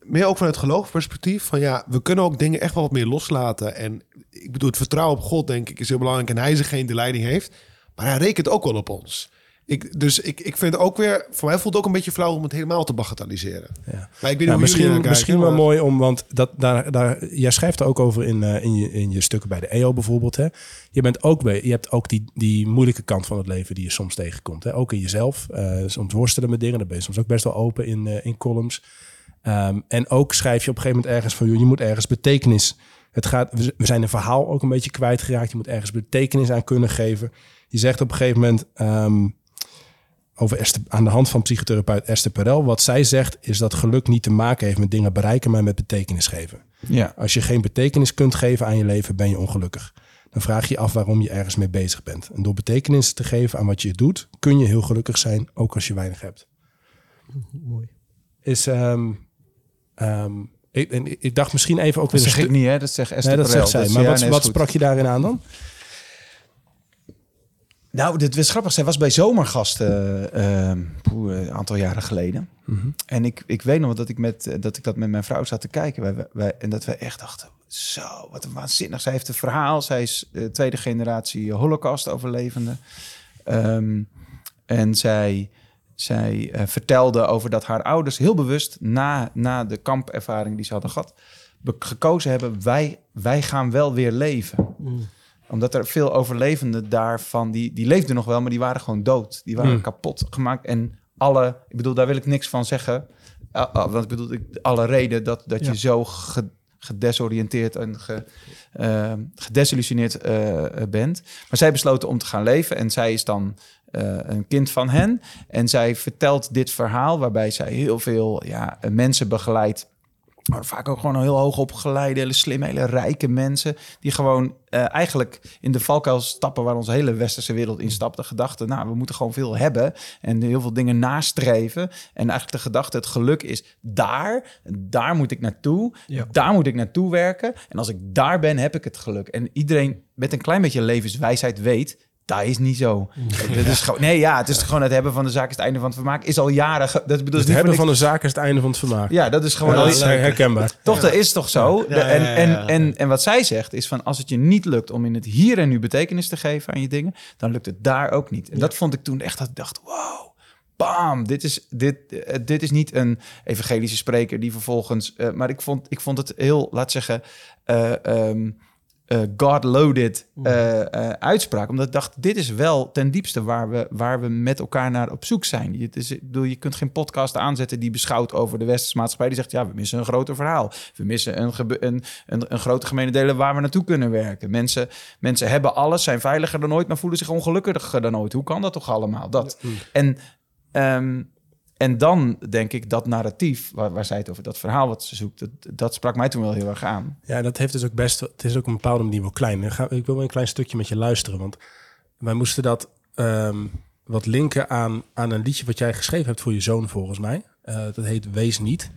meer ook vanuit geloofsperspectief, van ja, we kunnen ook dingen echt wel wat meer loslaten. En ik bedoel, het vertrouwen op God, denk ik, is heel belangrijk. En hij is degene die leiding heeft. Maar hij rekent ook wel op ons. Ik, dus ik, ik vind het ook weer, voor mij voelt het ook een beetje flauw om het helemaal te bagatelliseren. Ja. Maar ik niet Ja, misschien misschien wel mooi om, want dat, daar, daar, jij schrijft er ook over in, eh, in, je, in je stukken bij de EO bijvoorbeeld. Hè? Je, bent ook bij, je hebt ook die, die moeilijke kant van het leven die je soms tegenkomt. Hè? Ook in jezelf. Eh, soms worstelen met dingen. Daar ben je soms ook best wel open in, eh, in columns. Ehm, en ook schrijf je op een gegeven moment ergens van... joh, je moet ergens betekenis... Het gaat, we we zijn een verhaal ook een beetje kwijtgeraakt. Je moet ergens betekenis aan kunnen geven. Je zegt op een gegeven moment... ehm, over Esther, aan de hand van psychotherapeut Esther Perel. Wat zij zegt is dat geluk niet te maken heeft met dingen bereiken, maar met betekenis geven. Ja. Als je geen betekenis kunt geven aan je leven, ben je ongelukkig. Dan vraag je je af waarom je ergens mee bezig bent. En door betekenis te geven aan wat je doet, kun je heel gelukkig zijn, ook als je weinig hebt. Mooi. Is, ehm, ehm, ik, en ik dacht misschien even ook Dat weer zeg een ik stuk- niet, hè? Dat zegt Esther Nee, dat Perel. zegt zij. Maar ja, wat, nee, wat sprak je daarin aan dan? Nou, dit was grappig. Zij was bij Zomergasten eh, eh, een aantal jaren geleden. Mhm. En ik, ik weet nog dat ik, met, eh, dat ik dat met mijn vrouw zat te kijken. Wij, wij, en dat we echt dachten, zo, wat een waanzinnig. Zij heeft een verhaal. Zij is tweede generatie Holocaust-overlevende. Ehm, en zij, zij vertelde over dat haar ouders heel bewust... na, na de kampervaring die ze hadden gehad... gekozen hebben, wij, wij gaan wel weer leven omdat er veel overlevenden daarvan, die, die leefden nog wel, maar die waren gewoon dood. Die waren Hmm. kapot gemaakt. En alle, ik bedoel, daar wil ik niks van zeggen. Ah, ah, want ik bedoel, alle reden dat, dat Ja. je zo ge- gedesoriënteerd en ge, eh, gedesillusioneerd eh, bent. Maar zij besloten om te gaan leven en zij is dan eh, een kind van hen. En zij vertelt dit verhaal waarbij zij heel veel ja, mensen begeleidt maar vaak ook gewoon heel hoog opgeleide, hele slimme, hele rijke mensen. Die gewoon eh, eigenlijk in de valkuil stappen waar onze hele westerse wereld in stapt. De gedachte, nou, we moeten gewoon veel hebben en heel veel dingen nastreven. En eigenlijk de gedachte, het geluk is daar. Daar moet ik naartoe. Ja. Daar moet ik naartoe werken. En als ik daar ben, heb ik het geluk. En iedereen met een klein beetje levenswijsheid weet. Dat is niet zo. Het is gewoon, nee, ja, het is gewoon het hebben van de zaak is het einde van het vermaak. Is al jaren. Dat bedoel Het is niet hebben van de zaken is het einde van het vermaak. Ja, dat is gewoon. Ja, al- dat is herkenbaar. toch, dat is toch zo? Ja, De- ja, en, ja, ja. En, en, en wat zij zegt is van als het je niet lukt om in het hier en nu betekenis te geven aan je dingen, dan lukt het daar ook niet. En dat vond ik toen echt dat ik dacht, wow, bam, dit is, dit, eh, dit is niet een evangelische spreker die vervolgens, eh, maar ik vond, ik vond het heel, laat zeggen, eh, ehm, eh, God-loaded eh, eh, uitspraak. Omdat ik dacht, dit is wel ten diepste waar we, waar we met elkaar naar op zoek zijn. Je, is, bedoel, je kunt geen podcast aanzetten die beschouwt over de westerse maatschappij. Die zegt, ja, we missen een groter verhaal. We missen een, een, een, een grote gemene delen waar we naartoe kunnen werken. Mensen, mensen hebben alles, zijn veiliger dan ooit, maar voelen zich ongelukkiger dan ooit. Hoe kan dat toch allemaal? Dat. En... ehm, en dan denk ik dat narratief, waar, waar zij het over, dat verhaal wat ze zoekt, dat, dat sprak mij toen wel heel erg aan. Ja, dat heeft dus ook best. Het is ook een bepaalde manier wel klein. Ik, wil wel een klein stukje met je luisteren. Want wij moesten dat ehm, wat linken aan, aan een liedje wat jij geschreven hebt voor je zoon, volgens mij. Eh, dat heet Wees niet.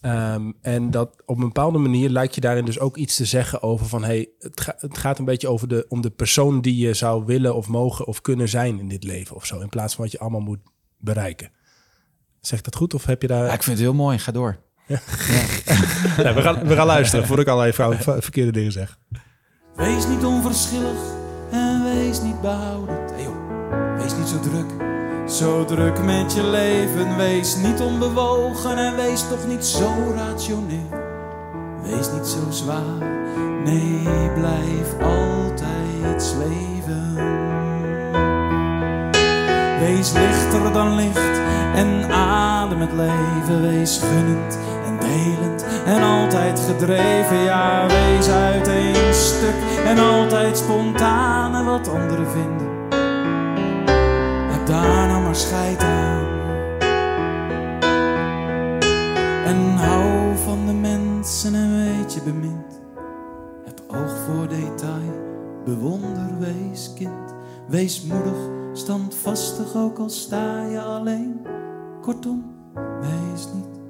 Ehm, en dat op een bepaalde manier lijkt je daarin dus ook iets te zeggen over van hey, het, het gaat een beetje over de, om de persoon die je zou willen of mogen of kunnen zijn in dit leven of zo. In plaats van wat je allemaal moet bereiken. Zeg ik dat goed of heb je daar. Ja, ik vind het heel mooi, ga door. Ja, we, gaan, we gaan luisteren voordat ik allerlei vrouwen- verkeerde dingen zeg. Wees niet onverschillig en wees niet behoudend. Hey joh, wees niet zo druk, zo druk met je leven. Wees niet onbewogen en wees toch niet zo rationeel. Wees niet zo zwaar, nee, blijf altijd zweven. Wees lichter dan licht en adem het leven. Wees gunnend en delend en altijd gedreven. Ja, wees uit één stuk en altijd spontaan en wat anderen vinden. Heb daar nou maar scheid aan. En hou van de mensen en weet je bemind. Heb oog voor detail, bewonder, wees kind. Wees moedig, standvastig, ook al sta je alleen. Kortom, wees niet.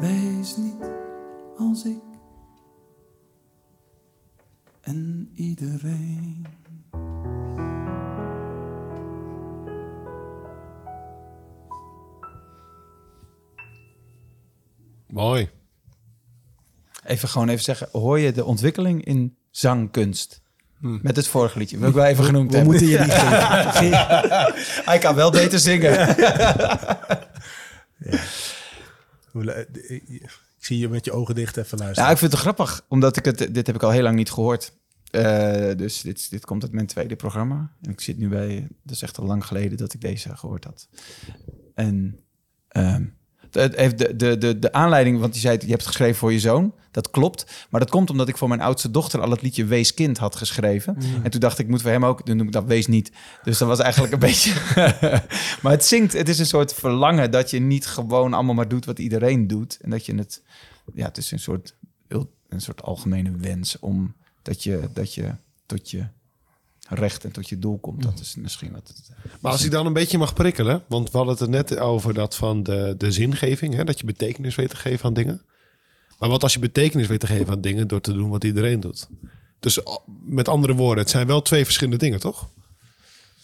Wees niet als ik en iedereen. Mooi. Even gewoon even zeggen, hoor je de ontwikkeling in zangkunst? Met het vorige liedje, wil ik wel even genoemd We hebben. moeten je die geven. Ge- Hij kan wel beter zingen. Eh, Ik zie je met je ogen dicht even luisteren. Ja, ik vind het grappig, omdat ik het, dit heb ik al heel lang niet gehoord. Eh, dus dit, dit komt uit mijn tweede programma. En ik zit nu bij, dat is echt al lang geleden dat ik deze gehoord had. En ehm, de, de, de, de, de aanleiding, want die zei, je hebt het geschreven voor je zoon. Dat klopt. Maar dat komt omdat ik voor mijn oudste dochter al het liedje Wees Kind had geschreven. En toen dacht ik, moet voor hem ook, toen noem ik dat Wees Niet. Dus dat was eigenlijk een beetje... maar het zingt, het is een soort verlangen dat je niet gewoon allemaal maar doet wat iedereen doet. En dat je het, ja, het is een soort, een soort algemene wens om dat je, dat je tot je recht en tot je doel komt. Dat is misschien wat het... Maar als ik dan een beetje mag prikkelen, want we hadden het er net over dat van de, de zingeving, hè, dat je betekenis weet te geven aan dingen. Maar wat als je betekenis weet te geven aan dingen door te doen wat iedereen doet? Dus a- met andere woorden, het zijn wel twee verschillende dingen, toch?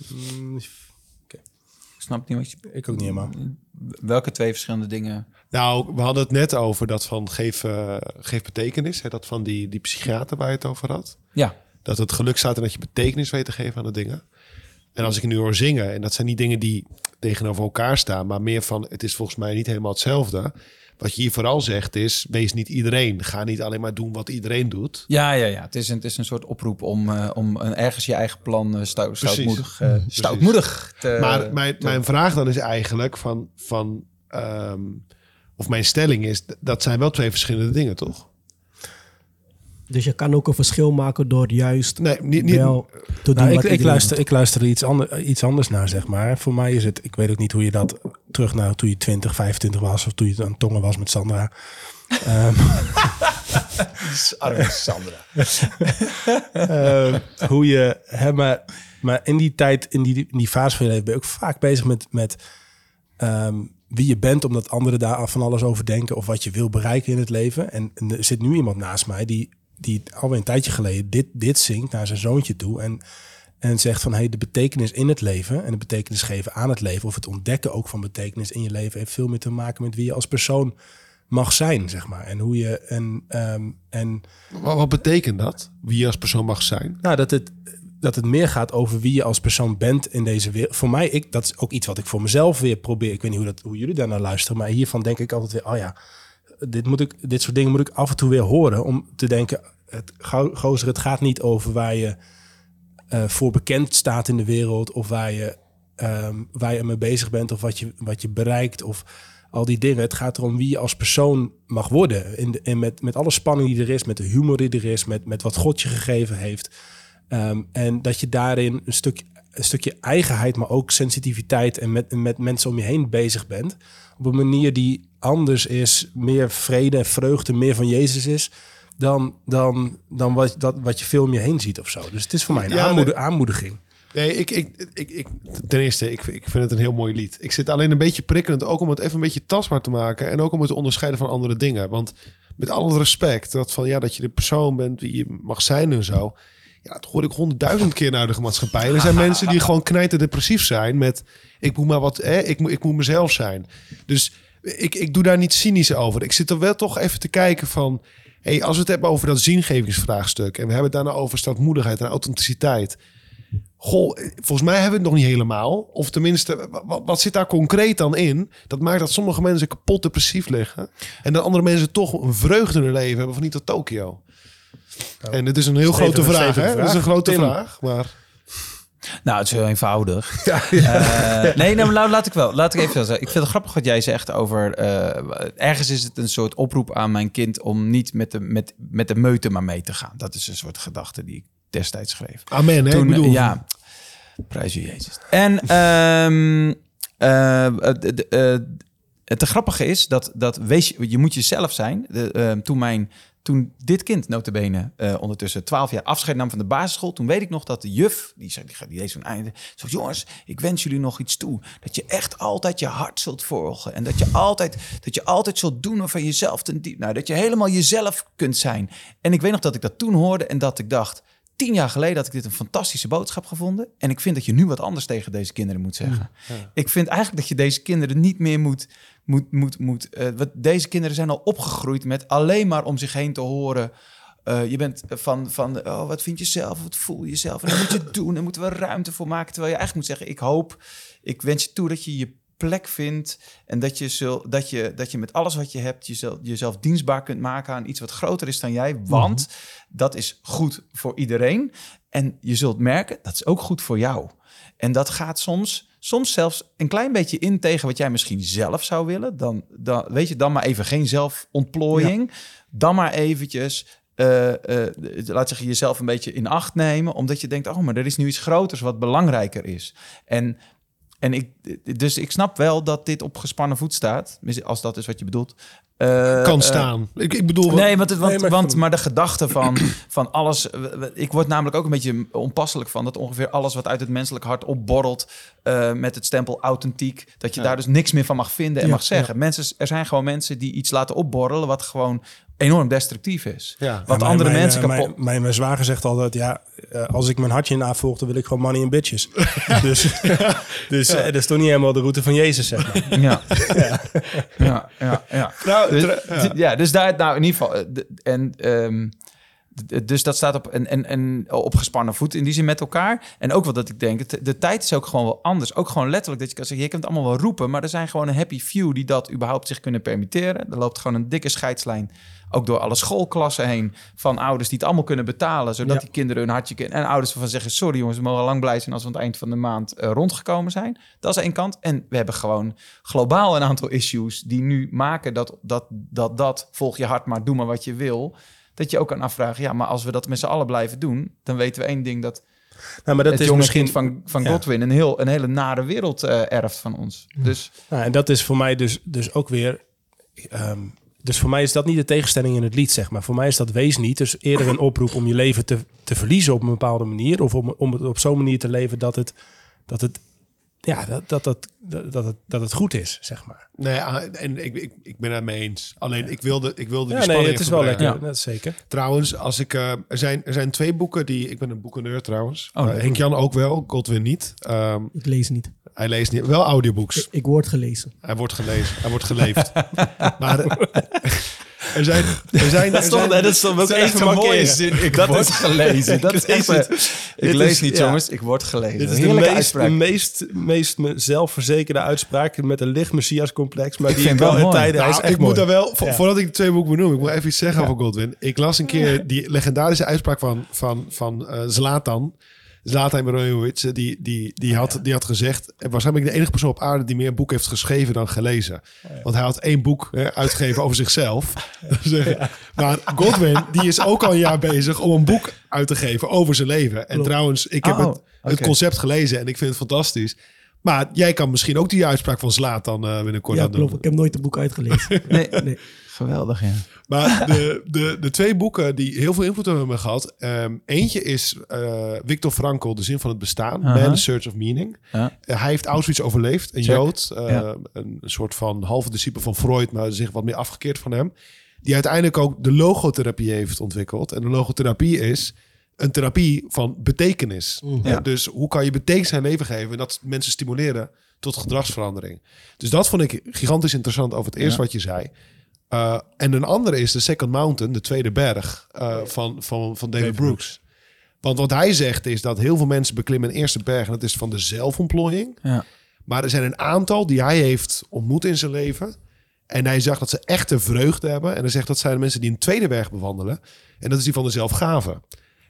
Mm, Ik snap niet wat je... Ik ook niet helemaal. Welke twee verschillende dingen... Nou, we hadden het net over dat van geef, eh, geef betekenis, hè, dat van die, die psychiater waar je het over had. Ja, Dat het geluk staat en dat je betekenis weet te geven aan de dingen. En als ik nu hoor zingen, en dat zijn niet dingen die tegenover elkaar staan, maar meer van het is volgens mij niet helemaal hetzelfde. Wat je hier vooral zegt is, wees niet iedereen. Ga niet alleen maar doen wat iedereen doet. ja, ja. ja. Het, is een, het is een soort oproep om, eh, om een, ergens je eigen plan uh, stout, stoutmoedig, uh, stoutmoedig te... Maar mijn, te- mijn vraag dan is eigenlijk van, van ehm, of mijn stelling is, dat zijn wel twee verschillende dingen, toch? Dus je kan ook een verschil maken door juist Nee, niet, niet, wel te doen Nou, ik, wat ik, luister, doet. ik luister er iets, ander, iets anders naar, zeg maar. Voor mij is het, ik weet ook niet hoe je dat terug naar toen je 20, 25 was of toen je aan het tongen was met Sandra. Ehm, Arme Sandra. Ehm, hoe je, hè, maar, maar in die tijd, in die, in die fase van je leven, ben je ook vaak bezig met, met ehm, wie je bent, omdat anderen daar van alles over denken of wat je wil bereiken in het leven. En, en er zit nu iemand naast mij die, die alweer een tijdje geleden dit, dit zingt naar zijn zoontje toe. En, en zegt van hey, de betekenis in het leven en de betekenis geven aan het leven, of het ontdekken ook van betekenis in je leven, heeft veel meer te maken met wie je als persoon mag zijn, zeg maar. En hoe je en, ehm, en wat, wat betekent dat? Wie je als persoon mag zijn? nou, dat het, dat het meer gaat over wie je als persoon bent in deze wereld. Voor mij, ik, dat is ook iets wat ik voor mezelf weer probeer. Ik weet niet hoe, dat, hoe jullie daar naar luisteren, maar hiervan denk ik altijd weer, oh ja, dit, moet ik, dit soort dingen moet ik af en toe weer horen om te denken, het, go- gozer, het gaat niet over waar je eh, voor bekend staat in de wereld of waar je, ehm, waar je mee bezig bent of wat je, wat je bereikt of al die dingen. Het gaat erom wie je als persoon mag worden. In de, en met, met alle spanning die er is, met de humor die er is, met, met wat God je gegeven heeft. Ehm, en dat je daarin een, stuk, een stukje eigenheid, maar ook sensitiviteit en met, met mensen om je heen bezig bent. Op een manier die anders is, meer vrede en vreugde, meer van Jezus is. Dan, dan, dan wat, dat, wat je veel om je heen ziet of zo. Dus het is voor mij een Ja, aanmoediging. Nee, ik, ik, ik, ik, ten eerste, ik, ik vind het een heel mooi lied. Ik zit alleen een beetje prikkelend, ook om het even een beetje tastbaar te maken. En ook om het te onderscheiden van andere dingen. Want met al het respect, dat van ja, dat je de persoon bent die je mag zijn en zo. Ja, dat hoor ik honderdduizend keer naar de maatschappij. Er zijn mensen die gewoon knijten depressief zijn met... ik moet maar wat, hè, ik, moet, ik moet mezelf zijn. Dus ik, ik doe daar niet cynisch over. Ik zit er wel toch even te kijken van... Hey, als we het hebben over dat zingevingsvraagstuk... en we hebben het daarna over staatmoedigheid en authenticiteit... Goh, volgens mij hebben we het nog niet helemaal. Of tenminste, wat, wat zit daar concreet dan in? Dat maakt dat sommige mensen kapot depressief liggen. En dat andere mensen toch een vreugde in hun leven hebben van niet tot Tokio. En het is een heel grote vraag, hè? Het is een grote Tim. vraag, maar... Nou, het is heel eenvoudig. Eh, nee, nou, nou, laat ik wel. Laat ik even zeggen. Ik vind het grappig wat jij zegt over. eh, ergens is het een soort oproep aan mijn kind om niet met de, met, met de meute maar mee te gaan. Dat is een soort gedachte die ik destijds schreef. Amen, hè? Toen, ik bedoel, ja, prijs u Jezus. En ehm, eh, eh, d- eh, het grappige is dat, dat wees, je je moet jezelf zijn. De, ehm, toen, mijn, toen dit kind, notabene, eh ondertussen 12 jaar afscheid nam van de basisschool... toen weet ik nog dat de juf, die, zei, die, die deed zo'n einde... zo jongens, ik wens jullie nog iets toe. Dat je echt altijd je hart zult volgen. En dat je altijd, dat je altijd zult doen van jezelf ten diep. Nou, dat je helemaal jezelf kunt zijn. En ik weet nog dat ik dat toen hoorde en dat ik dacht... Tien jaar geleden had ik dit een fantastische boodschap gevonden. En ik vind dat je nu wat anders tegen deze kinderen moet zeggen. Ik vind eigenlijk dat je deze kinderen niet meer moet. moet, moet, moet eh, wat, deze kinderen zijn al opgegroeid met alleen maar om zich heen te horen. eh, je bent van, van oh, wat vind je zelf, wat voel je zelf? En dat moet je doen, daar moeten we ruimte voor maken. Terwijl je eigenlijk moet zeggen, ik hoop, ik wens je toe dat je je plek vindt. En dat je, zul, dat je, dat je met alles wat je hebt jezelf, jezelf dienstbaar kunt maken aan iets wat groter is dan jij. Want dat is goed voor iedereen. En je zult merken, dat is ook goed voor jou. En dat gaat soms, soms zelfs een klein beetje in tegen wat jij misschien zelf zou willen. Dan, dan weet je, dan maar even geen zelfontplooiing. Dan maar eventjes, eh, eh, laat zeggen, jezelf een beetje in acht nemen. Omdat je denkt, oh, maar er is nu iets groters wat belangrijker is. En, en ik, dus ik snap wel dat dit op gespannen voet staat. Als dat is wat je bedoelt. Eh, kan eh, staan. ik, ik bedoel... Nee, want, het, want, Nee, maar want maar de gedachte van, van alles... Ik word namelijk ook een beetje onpasselijk van... dat ongeveer alles wat uit het menselijk hart opborrelt... eh, met het stempel authentiek... dat je daar dus niks meer van mag vinden en Ja, mag zeggen. Mensen, er zijn gewoon mensen die iets laten opborrelen... wat gewoon enorm destructief is. Ja. Wat Ja, mijn- andere mijn, mensen eh, kapot... Mijn, mijn, mijn zwager zegt altijd, ja, eh, als ik mijn hartje navolg, dan wil ik gewoon money en bitches. dus dus eh, dat is toch niet helemaal de route van Jezus, zeg maar. Ja. ja, ja, ja. Nou, Dus, ja. ja. dus daar, nou in ieder geval. de- En, ehm, dus dat staat op, en, en, en op gespannen voet in die zin met elkaar. En ook wel dat ik denk, het- de tijd is ook gewoon wel anders. Ook gewoon letterlijk dat je kan zeggen, je kunt het allemaal wel roepen, maar er zijn gewoon een happy few die dat überhaupt zich kunnen permitteren. Er loopt gewoon een dikke scheidslijn, ook door alle schoolklassen heen, van ouders die het allemaal kunnen betalen, zodat Ja. die kinderen hun hartje kunnen. En ouders van zeggen, sorry jongens, we mogen lang blij zijn als we aan het eind van de maand eh, rondgekomen zijn. Dat is één kant. En we hebben gewoon globaal een aantal issues die nu maken dat dat, dat, dat volg je hart maar, doe maar wat je wil. Dat je ook kan afvragen, ja, maar als we dat met z'n allen blijven doen, dan weten we één ding dat, Nou, maar dat het is misschien van, van ja. Godwin een, heel, een hele nare wereld eh, erft van ons. Dus Nou, en dat is voor mij dus, dus ook weer. ehm, dus voor mij is dat niet de tegenstelling in het lied, zeg maar. Voor mij is dat wees niet. Dus eerder een oproep om je leven te, te verliezen op een bepaalde manier. Of om, om het op zo'n manier te leven dat het, dat het, ja, dat, dat, dat, dat, dat, het, dat het goed is, zeg maar. Nee, ah, en ik, ik, ik ben het mee eens. Alleen, ik wilde, ik wilde Ja, nee, het is wel lekker. Dat is zeker. Trouwens, als ik, eh, er, zijn, er zijn twee boeken die... Ik ben een boekenneur trouwens. Oh, Eh, Henk Jan ook wel, Godwin niet. Ehm, Ik lees niet. hij leest niet. Wel audiobooks. Ik word gelezen. Hij wordt gelezen. Hij wordt geleefd. maar eh, er zijn... Er zijn, er zijn dat is toch ook echt een mooie zin. Ik word gelezen. Dat is echt... lees het. Ik lees is- niet, ja. jongens. Ik word gelezen. Dit is de meest, de meest, meest me- zelfverzekerde uitspraak met een licht messias-complex. Maar Ik die vind ik wel in mooi. tijden... hij is Nou, echt ik moet daar wel, vo- Ja. voordat ik de twee boeken benoem, ik moet even iets zeggen over Godwin. Ik las een keer die legendarische uitspraak van, van, van eh, Zlatan. Zlatan Ibrahimovic, eh, die, die, die, had, die had gezegd... en waarschijnlijk de enige persoon op aarde die meer boek heeft geschreven dan gelezen. Want hij had één boek hè, uitgegeven over zichzelf. Dus, eh, Maar Godwin, die is ook al een jaar bezig om een boek uit te geven over zijn leven. En trouwens, ik heb Oh, het, het oké. concept gelezen en ik vind het fantastisch. Maar jij kan misschien ook die uitspraak van Zlatan eh binnenkort Ja, aan doen. klopt. Ik heb nooit een boek uitgelezen. Nee, Nee. geweldig, ja. Maar de, de, de twee boeken die heel veel invloed hebben gehad. ehm, eentje is eh Viktor Frankl, De Zin van het Bestaan. Man, The Search of Meaning. Ja. Eh, hij heeft Auschwitz overleefd. Een Check. Jood. eh, Ja. Een soort van halve discipel van Freud. Maar zich wat meer afgekeerd van hem. Die uiteindelijk ook de logotherapie heeft ontwikkeld. En de logotherapie is een therapie van betekenis. Ja. Eh, dus hoe kan je betekenis aan leven geven... en dat mensen stimuleren tot gedragsverandering. Dus dat vond ik gigantisch interessant over het eerste Ja. wat je zei. Uh, en een andere is de Second Mountain, de tweede berg uh, van, van, van David Brooks. Want wat hij zegt is dat heel veel mensen beklimmen een eerste berg... en dat is van de zelfontplooiing. Ja. Maar er zijn een aantal die hij heeft ontmoet in zijn leven... En hij zag dat ze echte vreugde hebben. En hij zegt dat zijn de mensen die een tweede berg bewandelen. En dat is die van de zelfgave.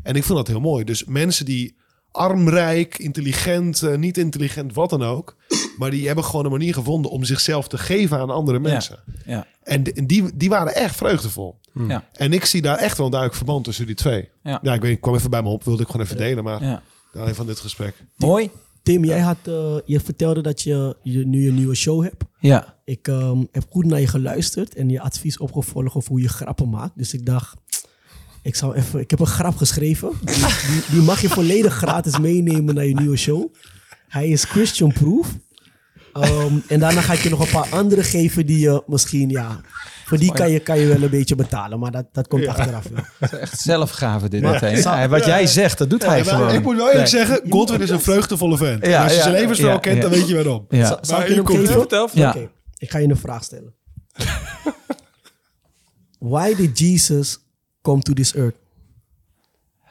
En ik vond dat heel mooi. Dus mensen die armrijk, intelligent, uh, niet intelligent, wat dan ook. Maar die hebben gewoon een manier gevonden om zichzelf te geven aan andere mensen. Ja. ja. En, de, en die, die waren echt vreugdevol. Ja. En ik zie daar echt wel een duidelijk verband tussen die twee. Ja. Ja, ik, weet, ik kwam even bij me op, wilde ik gewoon even delen. Maar Ja. nou, van dit gesprek. Mooi. Tim, jij had, eh, je vertelde dat je, je nu een nieuwe show hebt. Ja. Ik ehm, heb goed naar je geluisterd en je advies opgevolgd over hoe je grappen maakt. Dus ik dacht, ik, zou even, ik heb een grap geschreven. Die, die, die mag je volledig gratis meenemen naar je nieuwe show. Hij is Christian Proof. Ehm, en daarna ga ik je nog een paar andere geven die je misschien, ja... Voor die kan je, kan je wel een beetje betalen, maar dat, dat komt achteraf. Het is echt zelfgave dit meteen. Ja, wat jij zegt, dat doet hij gewoon. ik moet wel eerlijk Nee. zeggen, Godwin is een vreugdevolle vent. Ja, Als je ja, zijn levensverhaal ja, kent, dan weet je waarom. Ja. Zal- Zal ik je hier hem komt geven? het. Vertel. Ja. Oké, ik ga je een vraag stellen. Why did Jesus come to this earth?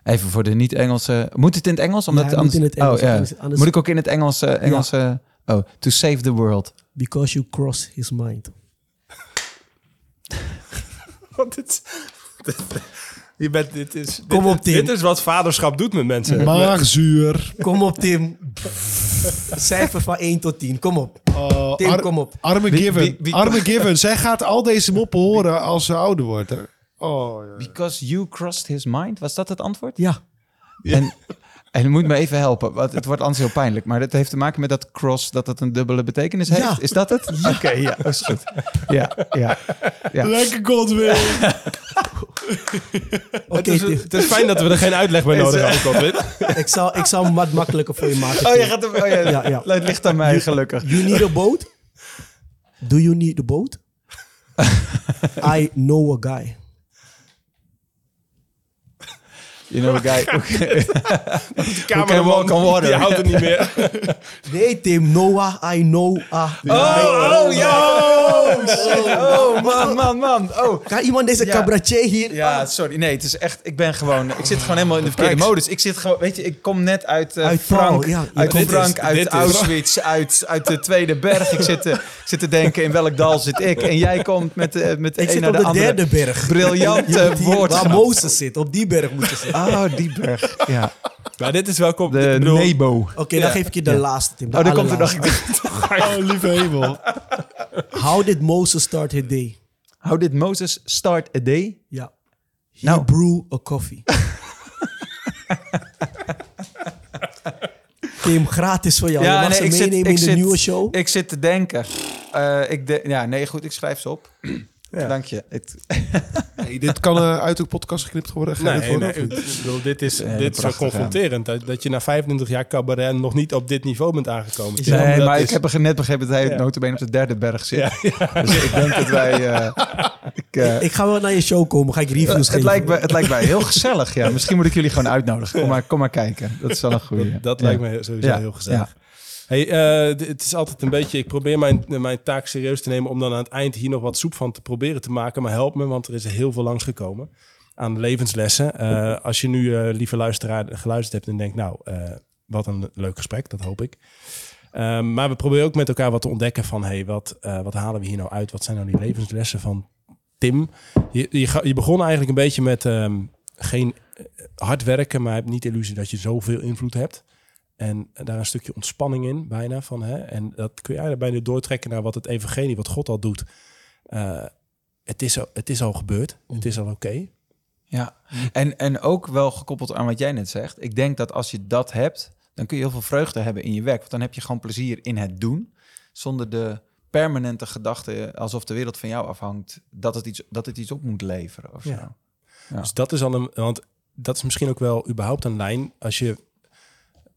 Even voor de niet-Engelse. Moet het in het Engels? Omdat Ja, hij anders, moet in het Engels, Oh, ja. anders- Moet ik ook in het Engels? eh, Engels eh, oh, to save the world. Because you cross his mind. Want dit, je bent, dit, is, Kom dit, op, Tim. dit is wat vaderschap doet met mensen. Maagzuur. Kom op, Tim. Cijfer van 1 tot 10. Kom op. Oh, Tim, Ar- kom op. Arme Wie- Given. wie- wie- Arme Given. Zij gaat al deze moppen horen als ze ouder wordt. hè. Oh, ja. Because you crossed his mind. Was dat het antwoord? Ja. En, en moet me even helpen, want het wordt anders heel pijnlijk. Maar dat heeft te maken met dat cross, dat het een dubbele betekenis heeft. Ja. Is dat het? Oké, ja, dat is goed. Ja, ja, ja. Lekker Godwin. Oké, het, is, Tim. het is fijn dat we er geen uitleg bij nodig hebben, Godwin. Ik zal, ik zal hem wat makkelijker voor je maken. Oh, je gaat hem... Oh, ja, Ja, ja. Het ligt aan mij, gelukkig. You need a boat? Do you need a boat? I know a guy. You know a guy... De cameraman kan worden. Die houdt het niet meer. Nee, Tim. Noah, I know a Oh, oh, ja! Oh, man, man, man. Oh. Kan iemand deze Ja. cabaretier hier? Ja, sorry. Nee, het is echt... Ik ben gewoon... Ik zit gewoon helemaal in de verkeerde modus. Ik zit gewoon... Weet je, ik kom net uit, eh, Uit Frank. Ja. uit Dit Frank, is- uit dit is- Auschwitz, uit, uit de Tweede Berg. Ik zit, te, ik zit te denken, in welk dal zit ik? En jij komt met, de met de Ik een zit naar op de de andere. derde berg. Briljante Hier, Waar. Mozes zit. Op die berg moet je zitten. Oh, die berg. Ja. Maar dit is welkom. De bedoel, Nebo. Oké, dan geef ik je de laatste, Tim. De Oh, daar komt er nog... Oh, lieve hemel. How did Moses start his day? How did Moses start a day? Ja. He Nou. brew a coffee. Tim, gratis voor jou. je mag ze meenemen in de nieuwe show. Ik zit te denken. Eh, ik de, ja, nee, goed, ik schrijf ze op. Dank je. Het, Hey, dit kan eh, uit de podcast geknipt worden. Nee, nee, ik bedoel, dit is, dit is zo confronterend. Dat, dat je na 25 jaar cabaret nog niet op dit niveau bent aangekomen. Ja, nee, maar is- ik heb er net begrepen dat hij Ja. notabene op de derde berg zit. Ja, ja. Dus ik denk dat wij... eh, ik, eh, Ik ga wel naar je show komen. Ga ik reviews het, geven. lijkt me, het lijkt mij heel gezellig. Ja. Misschien moet ik jullie gewoon uitnodigen. Kom maar, kom maar kijken. Dat is wel een goede. Dat, dat Ja. lijkt me sowieso Ja, heel gezellig. Hey, d- het is altijd een beetje... Ik probeer mijn, mijn taak serieus te nemen... om dan aan het eind hier nog wat soep van te proberen te maken. Maar help me, want er is heel veel langsgekomen aan levenslessen. Eh, als je nu, eh, lieve luisteraar, geluisterd hebt en denkt... nou, wat een leuk gesprek, dat hoop ik. Ehm, maar we proberen ook met elkaar wat te ontdekken van... hey, wat, wat halen we hier nou uit? Wat zijn nou die levenslessen van Tim? Je, je, begon eigenlijk een beetje met... ehm, geen hard werken, maar heb niet de illusie dat je zoveel invloed hebt. En daar een stukje ontspanning in, bijna. Van, hè? En dat kun je eigenlijk bijna doortrekken naar wat het evangelie, wat God al doet. Eh, het, is al, het is al gebeurd. Het is al oké. Ja, en, en ook wel gekoppeld aan wat jij net zegt. Ik denk dat als je dat hebt, dan kun je heel veel vreugde hebben in je werk. Want dan heb je gewoon plezier in het doen. Zonder de permanente gedachte, alsof de wereld van jou afhangt, dat het iets, dat het iets op moet leveren. Of zo. Ja. Ja. Dus dat is al een... Want dat is misschien ook wel überhaupt een lijn. Als je...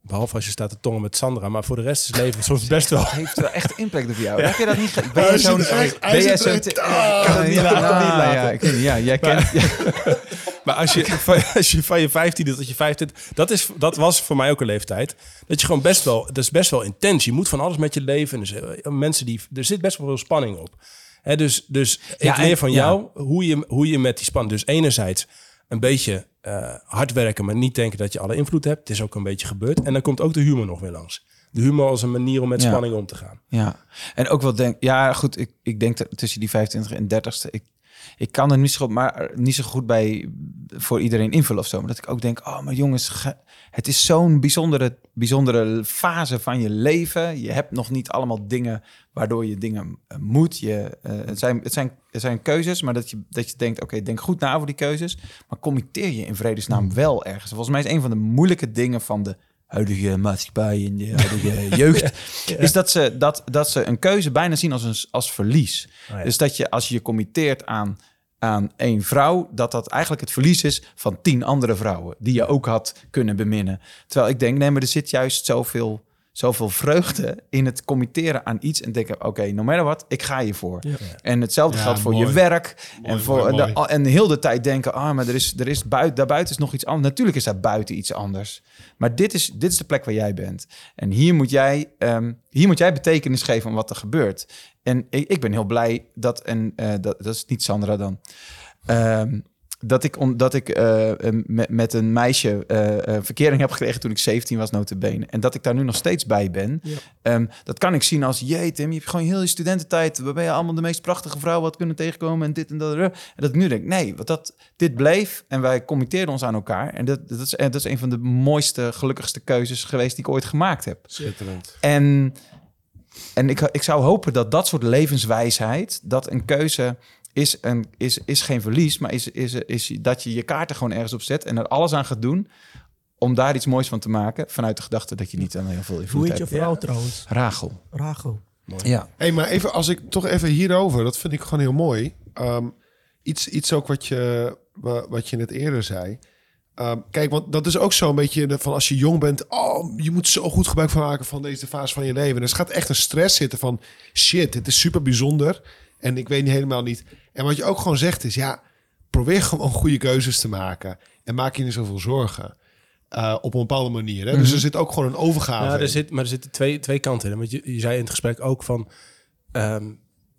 Behalve als je staat te tongen met Sandra. Maar voor de rest is het leven soms best wel... Heeft wel echt impact op jou. Heb je dat niet? Ben jij zo'n... Ben jij zo'n... Ja, jij kent... ja. Maar als je, van, als je van je 15 tot je 25, dat, is, dat was voor mij ook een leeftijd. Dat je gewoon best wel, dat is best wel intens. Je moet van alles met je leven. Dus, eh, mensen die, er zit best wel veel spanning op. Hè, dus, dus ik Ja, leer van ja. jou hoe je, hoe je met die spanning. Dus enerzijds een beetje eh, hard werken, maar niet denken dat je alle invloed hebt. Het is ook een beetje gebeurd. En dan komt ook de humor nog weer langs. De humor als een manier om met Ja. spanning om te gaan. Ja, en ook wel denk, ja, goed, ik, ik denk dat tussen die 25 en 30ste, ik, ik kan er niet zo, goed- maar niet zo goed bij voor iedereen invullen of zo. Maar dat ik ook denk, oh, maar jongens, ge- het is zo'n bijzondere, bijzondere fase van je leven. Je hebt nog niet allemaal dingen waardoor je dingen eh, moet. Je, eh, het, zijn, het, zijn, het zijn keuzes, maar dat je, dat je denkt, oké, denk goed na over die keuzes. Maar committeer je in vredesnaam wel ergens. Volgens mij is een van de moeilijke dingen van de huidige maatschappij en de huidige jeugd, is dat ze, dat, dat ze een keuze bijna zien als, een, als verlies. Oh ja. Dus dat je als je je committeert aan, aan één vrouw, dat dat eigenlijk het verlies is van tien andere vrouwen die je ook had kunnen beminnen. Terwijl ik denk, nee, maar er zit juist zoveel, zoveel vreugde in het committeren aan iets en denken, oké, no matter what, ik ga hiervoor. En hetzelfde Ja, geldt voor mooi. je werk Mooi, en voor mooi, mooi. de- en heel de tijd denken, ah, maar er is, er is buiten, daarbuiten is nog iets anders. Natuurlijk is daar buiten iets anders. Maar dit is, dit is de plek waar jij bent. En hier moet jij, ehm, hier moet jij betekenis geven aan wat er gebeurt. En ik, ik ben heel blij dat, en eh, dat, dat is niet Sandra dan, ehm, dat ik, on, dat ik eh, met, met een meisje eh, eh, verkering heb gekregen toen ik 17 was, notabene. En dat ik daar nu nog steeds bij ben. Ja. Ehm, dat kan ik zien als, jee Tim, je hebt gewoon heel je studententijd. Ben je allemaal de meest prachtige vrouw wat kunnen tegenkomen en dit en dat. En dat ik nu denk, nee, want dat, dit bleef en wij committeerden ons aan elkaar. En dat, dat, is, en dat is een van de mooiste, gelukkigste keuzes geweest die ik ooit gemaakt heb. Schitterend. En, en ik, ik zou hopen dat dat soort levenswijsheid, dat een keuze is, een, is, is geen verlies, maar is, is, is dat je je kaarten gewoon ergens op zet en er alles aan gaat doen om daar iets moois van te maken, vanuit de gedachte dat je niet aan heel veel Hoe invloed heet je vrouw trouwens? Rachel. Rachel. Ja. hey, maar even als ik toch even hierover, dat vind ik gewoon heel mooi. Ehm, iets, iets ook wat je, wa- wat je net eerder zei. Ehm, kijk, want dat is ook zo'n beetje de- van als je jong bent, oh, je moet zo goed gebruik van maken van deze fase van je leven. En er gaat echt een stress zitten van shit, dit is super bijzonder en ik weet niet helemaal niet. En wat je ook gewoon zegt is, ja, probeer gewoon goede keuzes te maken en maak je niet zoveel zorgen. eh, op een bepaalde manier. Hè? Dus er zit ook gewoon een overgave. Ja, er in. zit, maar er zitten twee, twee kanten in. Want je, je zei in het gesprek ook van... ehm,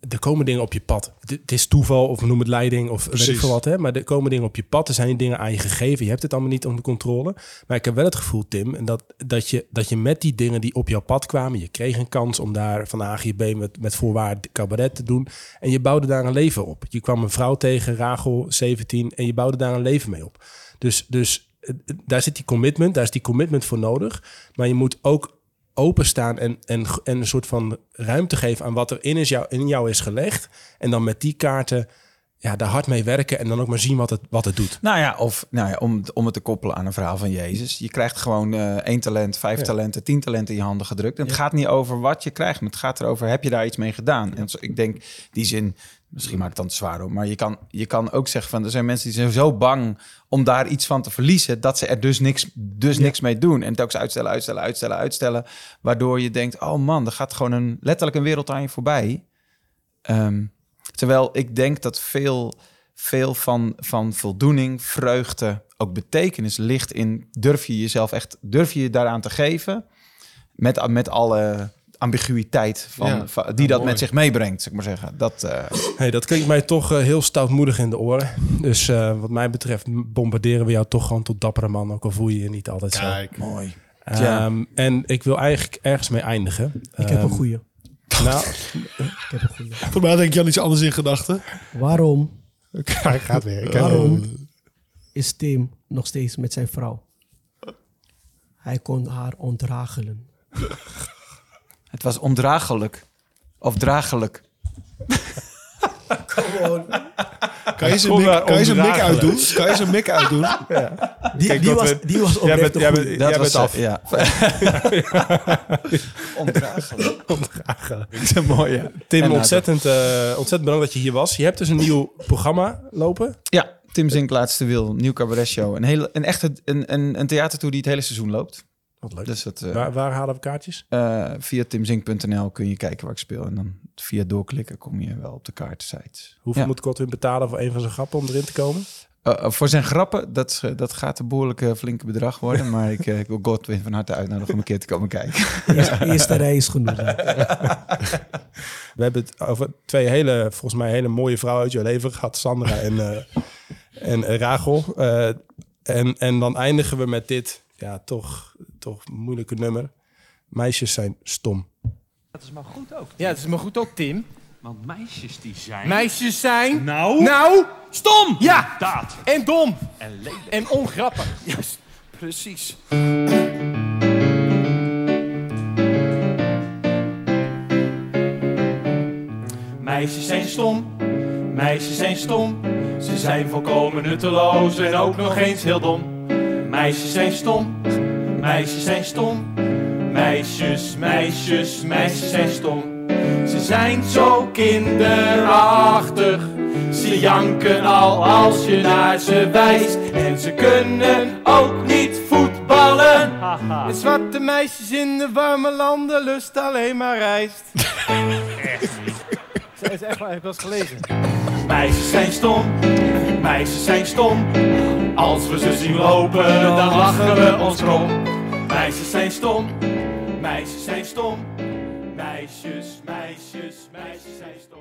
er komen dingen op je pad. Het, is toeval of we noemen het leiding of weet ik veel wat. Hè? Maar er komen dingen op je pad. Er zijn dingen aan je gegeven. Je hebt het allemaal niet onder controle. Maar ik heb wel het gevoel, Tim, en dat, dat, je, dat je met die dingen die op jouw pad kwamen... je kreeg een kans om daar van A naar B met, met voorwaarde cabaret te doen. En je bouwde daar een leven op. Je kwam een vrouw tegen, Rachel, 17... en je bouwde daar een leven mee op. Dus, dus eh, daar zit die commitment, daar is die commitment voor nodig. Maar je moet ook openstaan en, en, en een soort van ruimte geven aan wat er in, is jou, in jou is gelegd. En dan met die kaarten ja, daar hard mee werken en dan ook maar zien wat het, wat het doet. Nou ja, of nou ja, om, om het te koppelen aan een verhaal van Jezus. Je krijgt gewoon eh, één talent, vijf talenten, tien talenten in je handen gedrukt. En het gaat niet over wat je krijgt, maar het gaat erover, heb je daar iets mee gedaan? En ik denk, die zin, misschien maakt het dan te zwaar op, maar je kan, je kan ook zeggen van, er zijn mensen die zijn zo bang om daar iets van te verliezen, dat ze er dus niks, dus niks mee doen. En telkens uitstellen, uitstellen, uitstellen, uitstellen. Waardoor je denkt, oh man, er gaat gewoon een, letterlijk een wereld aan je voorbij. Ehm, terwijl ik denk dat veel, veel van, van voldoening, vreugde, ook betekenis ligt in durf je jezelf echt, durf je je daaraan te geven met, met alle ambiguïteit van, Ja, van- die dat mooi. met zich meebrengt, zeg maar zeggen. Dat, eh, Hey, dat klinkt mij toch eh, heel stoutmoedig in de oren. Dus eh, wat mij betreft bombarderen we jou toch gewoon tot dappere man. Ook al voel je je niet altijd zo. Mooi. Ehm, Ja. En ik wil eigenlijk ergens mee eindigen. Ik heb een Ehm, goeie. Nou, Ik heb een goeie. Voor mij denk je aan iets anders in gedachten. Waarom, Hij gaat weer. waarom is Tim nog steeds met zijn vrouw? Hij kon haar ontragelen. Het was ondraaglijk. Of draaglijk. Kan je zijn Kom mik, maar kan je zijn mik uitdoen? Kan je zijn mik uitdoen? Die, Kijk, die, dat was, we- die was oprecht bent, Dat was, af. eh, Ja. ondraaglijk. Ondraaglijk. Dat is een mooie. En Tim, nou, ontzettend, eh, ontzettend bedankt dat je hier was. Je hebt dus een nieuw programma lopen. Ja, Tim Zink, Laatste Wil, nieuw cabaret show. Een, hele, een echte een, een, een theatertour die het hele seizoen loopt. Wat leuk. Dus dat, eh, waar, waar halen we kaartjes? eh, via timzink.nl kun je kijken waar ik speel. En dan via doorklikken kom je wel op de kaartensites. Hoeveel Ja. moet Godwin betalen voor een van zijn grappen om erin te komen? Eh, voor zijn grappen, dat, dat gaat een behoorlijke flinke bedrag worden. maar ik, ik wil Godwin van harte uitnodigen om een keer te komen kijken. Eerste, eerste rij is genoeg. We hebben het over twee hele, volgens mij hele mooie vrouwen uit jouw leven gehad. Sandra en, en Rachel. En, en dan eindigen we met dit, ja, toch, toch moeilijke nummer. Meisjes zijn stom. Dat is maar goed ook. Ja, dat is maar goed ook, Tim. Want meisjes die zijn... Meisjes zijn... Nou? Nou, stom! Ja, Inderdaad. en dom. En lelijk. En ongrappig. Juist. Precies. Meisjes zijn stom. Meisjes zijn stom. Ze zijn volkomen nutteloos en ook nog eens heel dom. Meisjes zijn stom. Meisjes zijn stom. Meisjes, meisjes, meisjes zijn stom. Ze zijn zo kinderachtig. Ze janken al als je naar ze wijst. En ze kunnen ook niet voetballen. En zwarte meisjes in de warme landen lust alleen maar rijst. Dat is echt waar, ik heb wel eens gelezen. Meisjes zijn stom, meisjes zijn stom. Als we ze zien lopen, dan lachen we ons krom. Meisjes zijn stom, meisjes zijn stom. Meisjes, meisjes, meisjes zijn stom.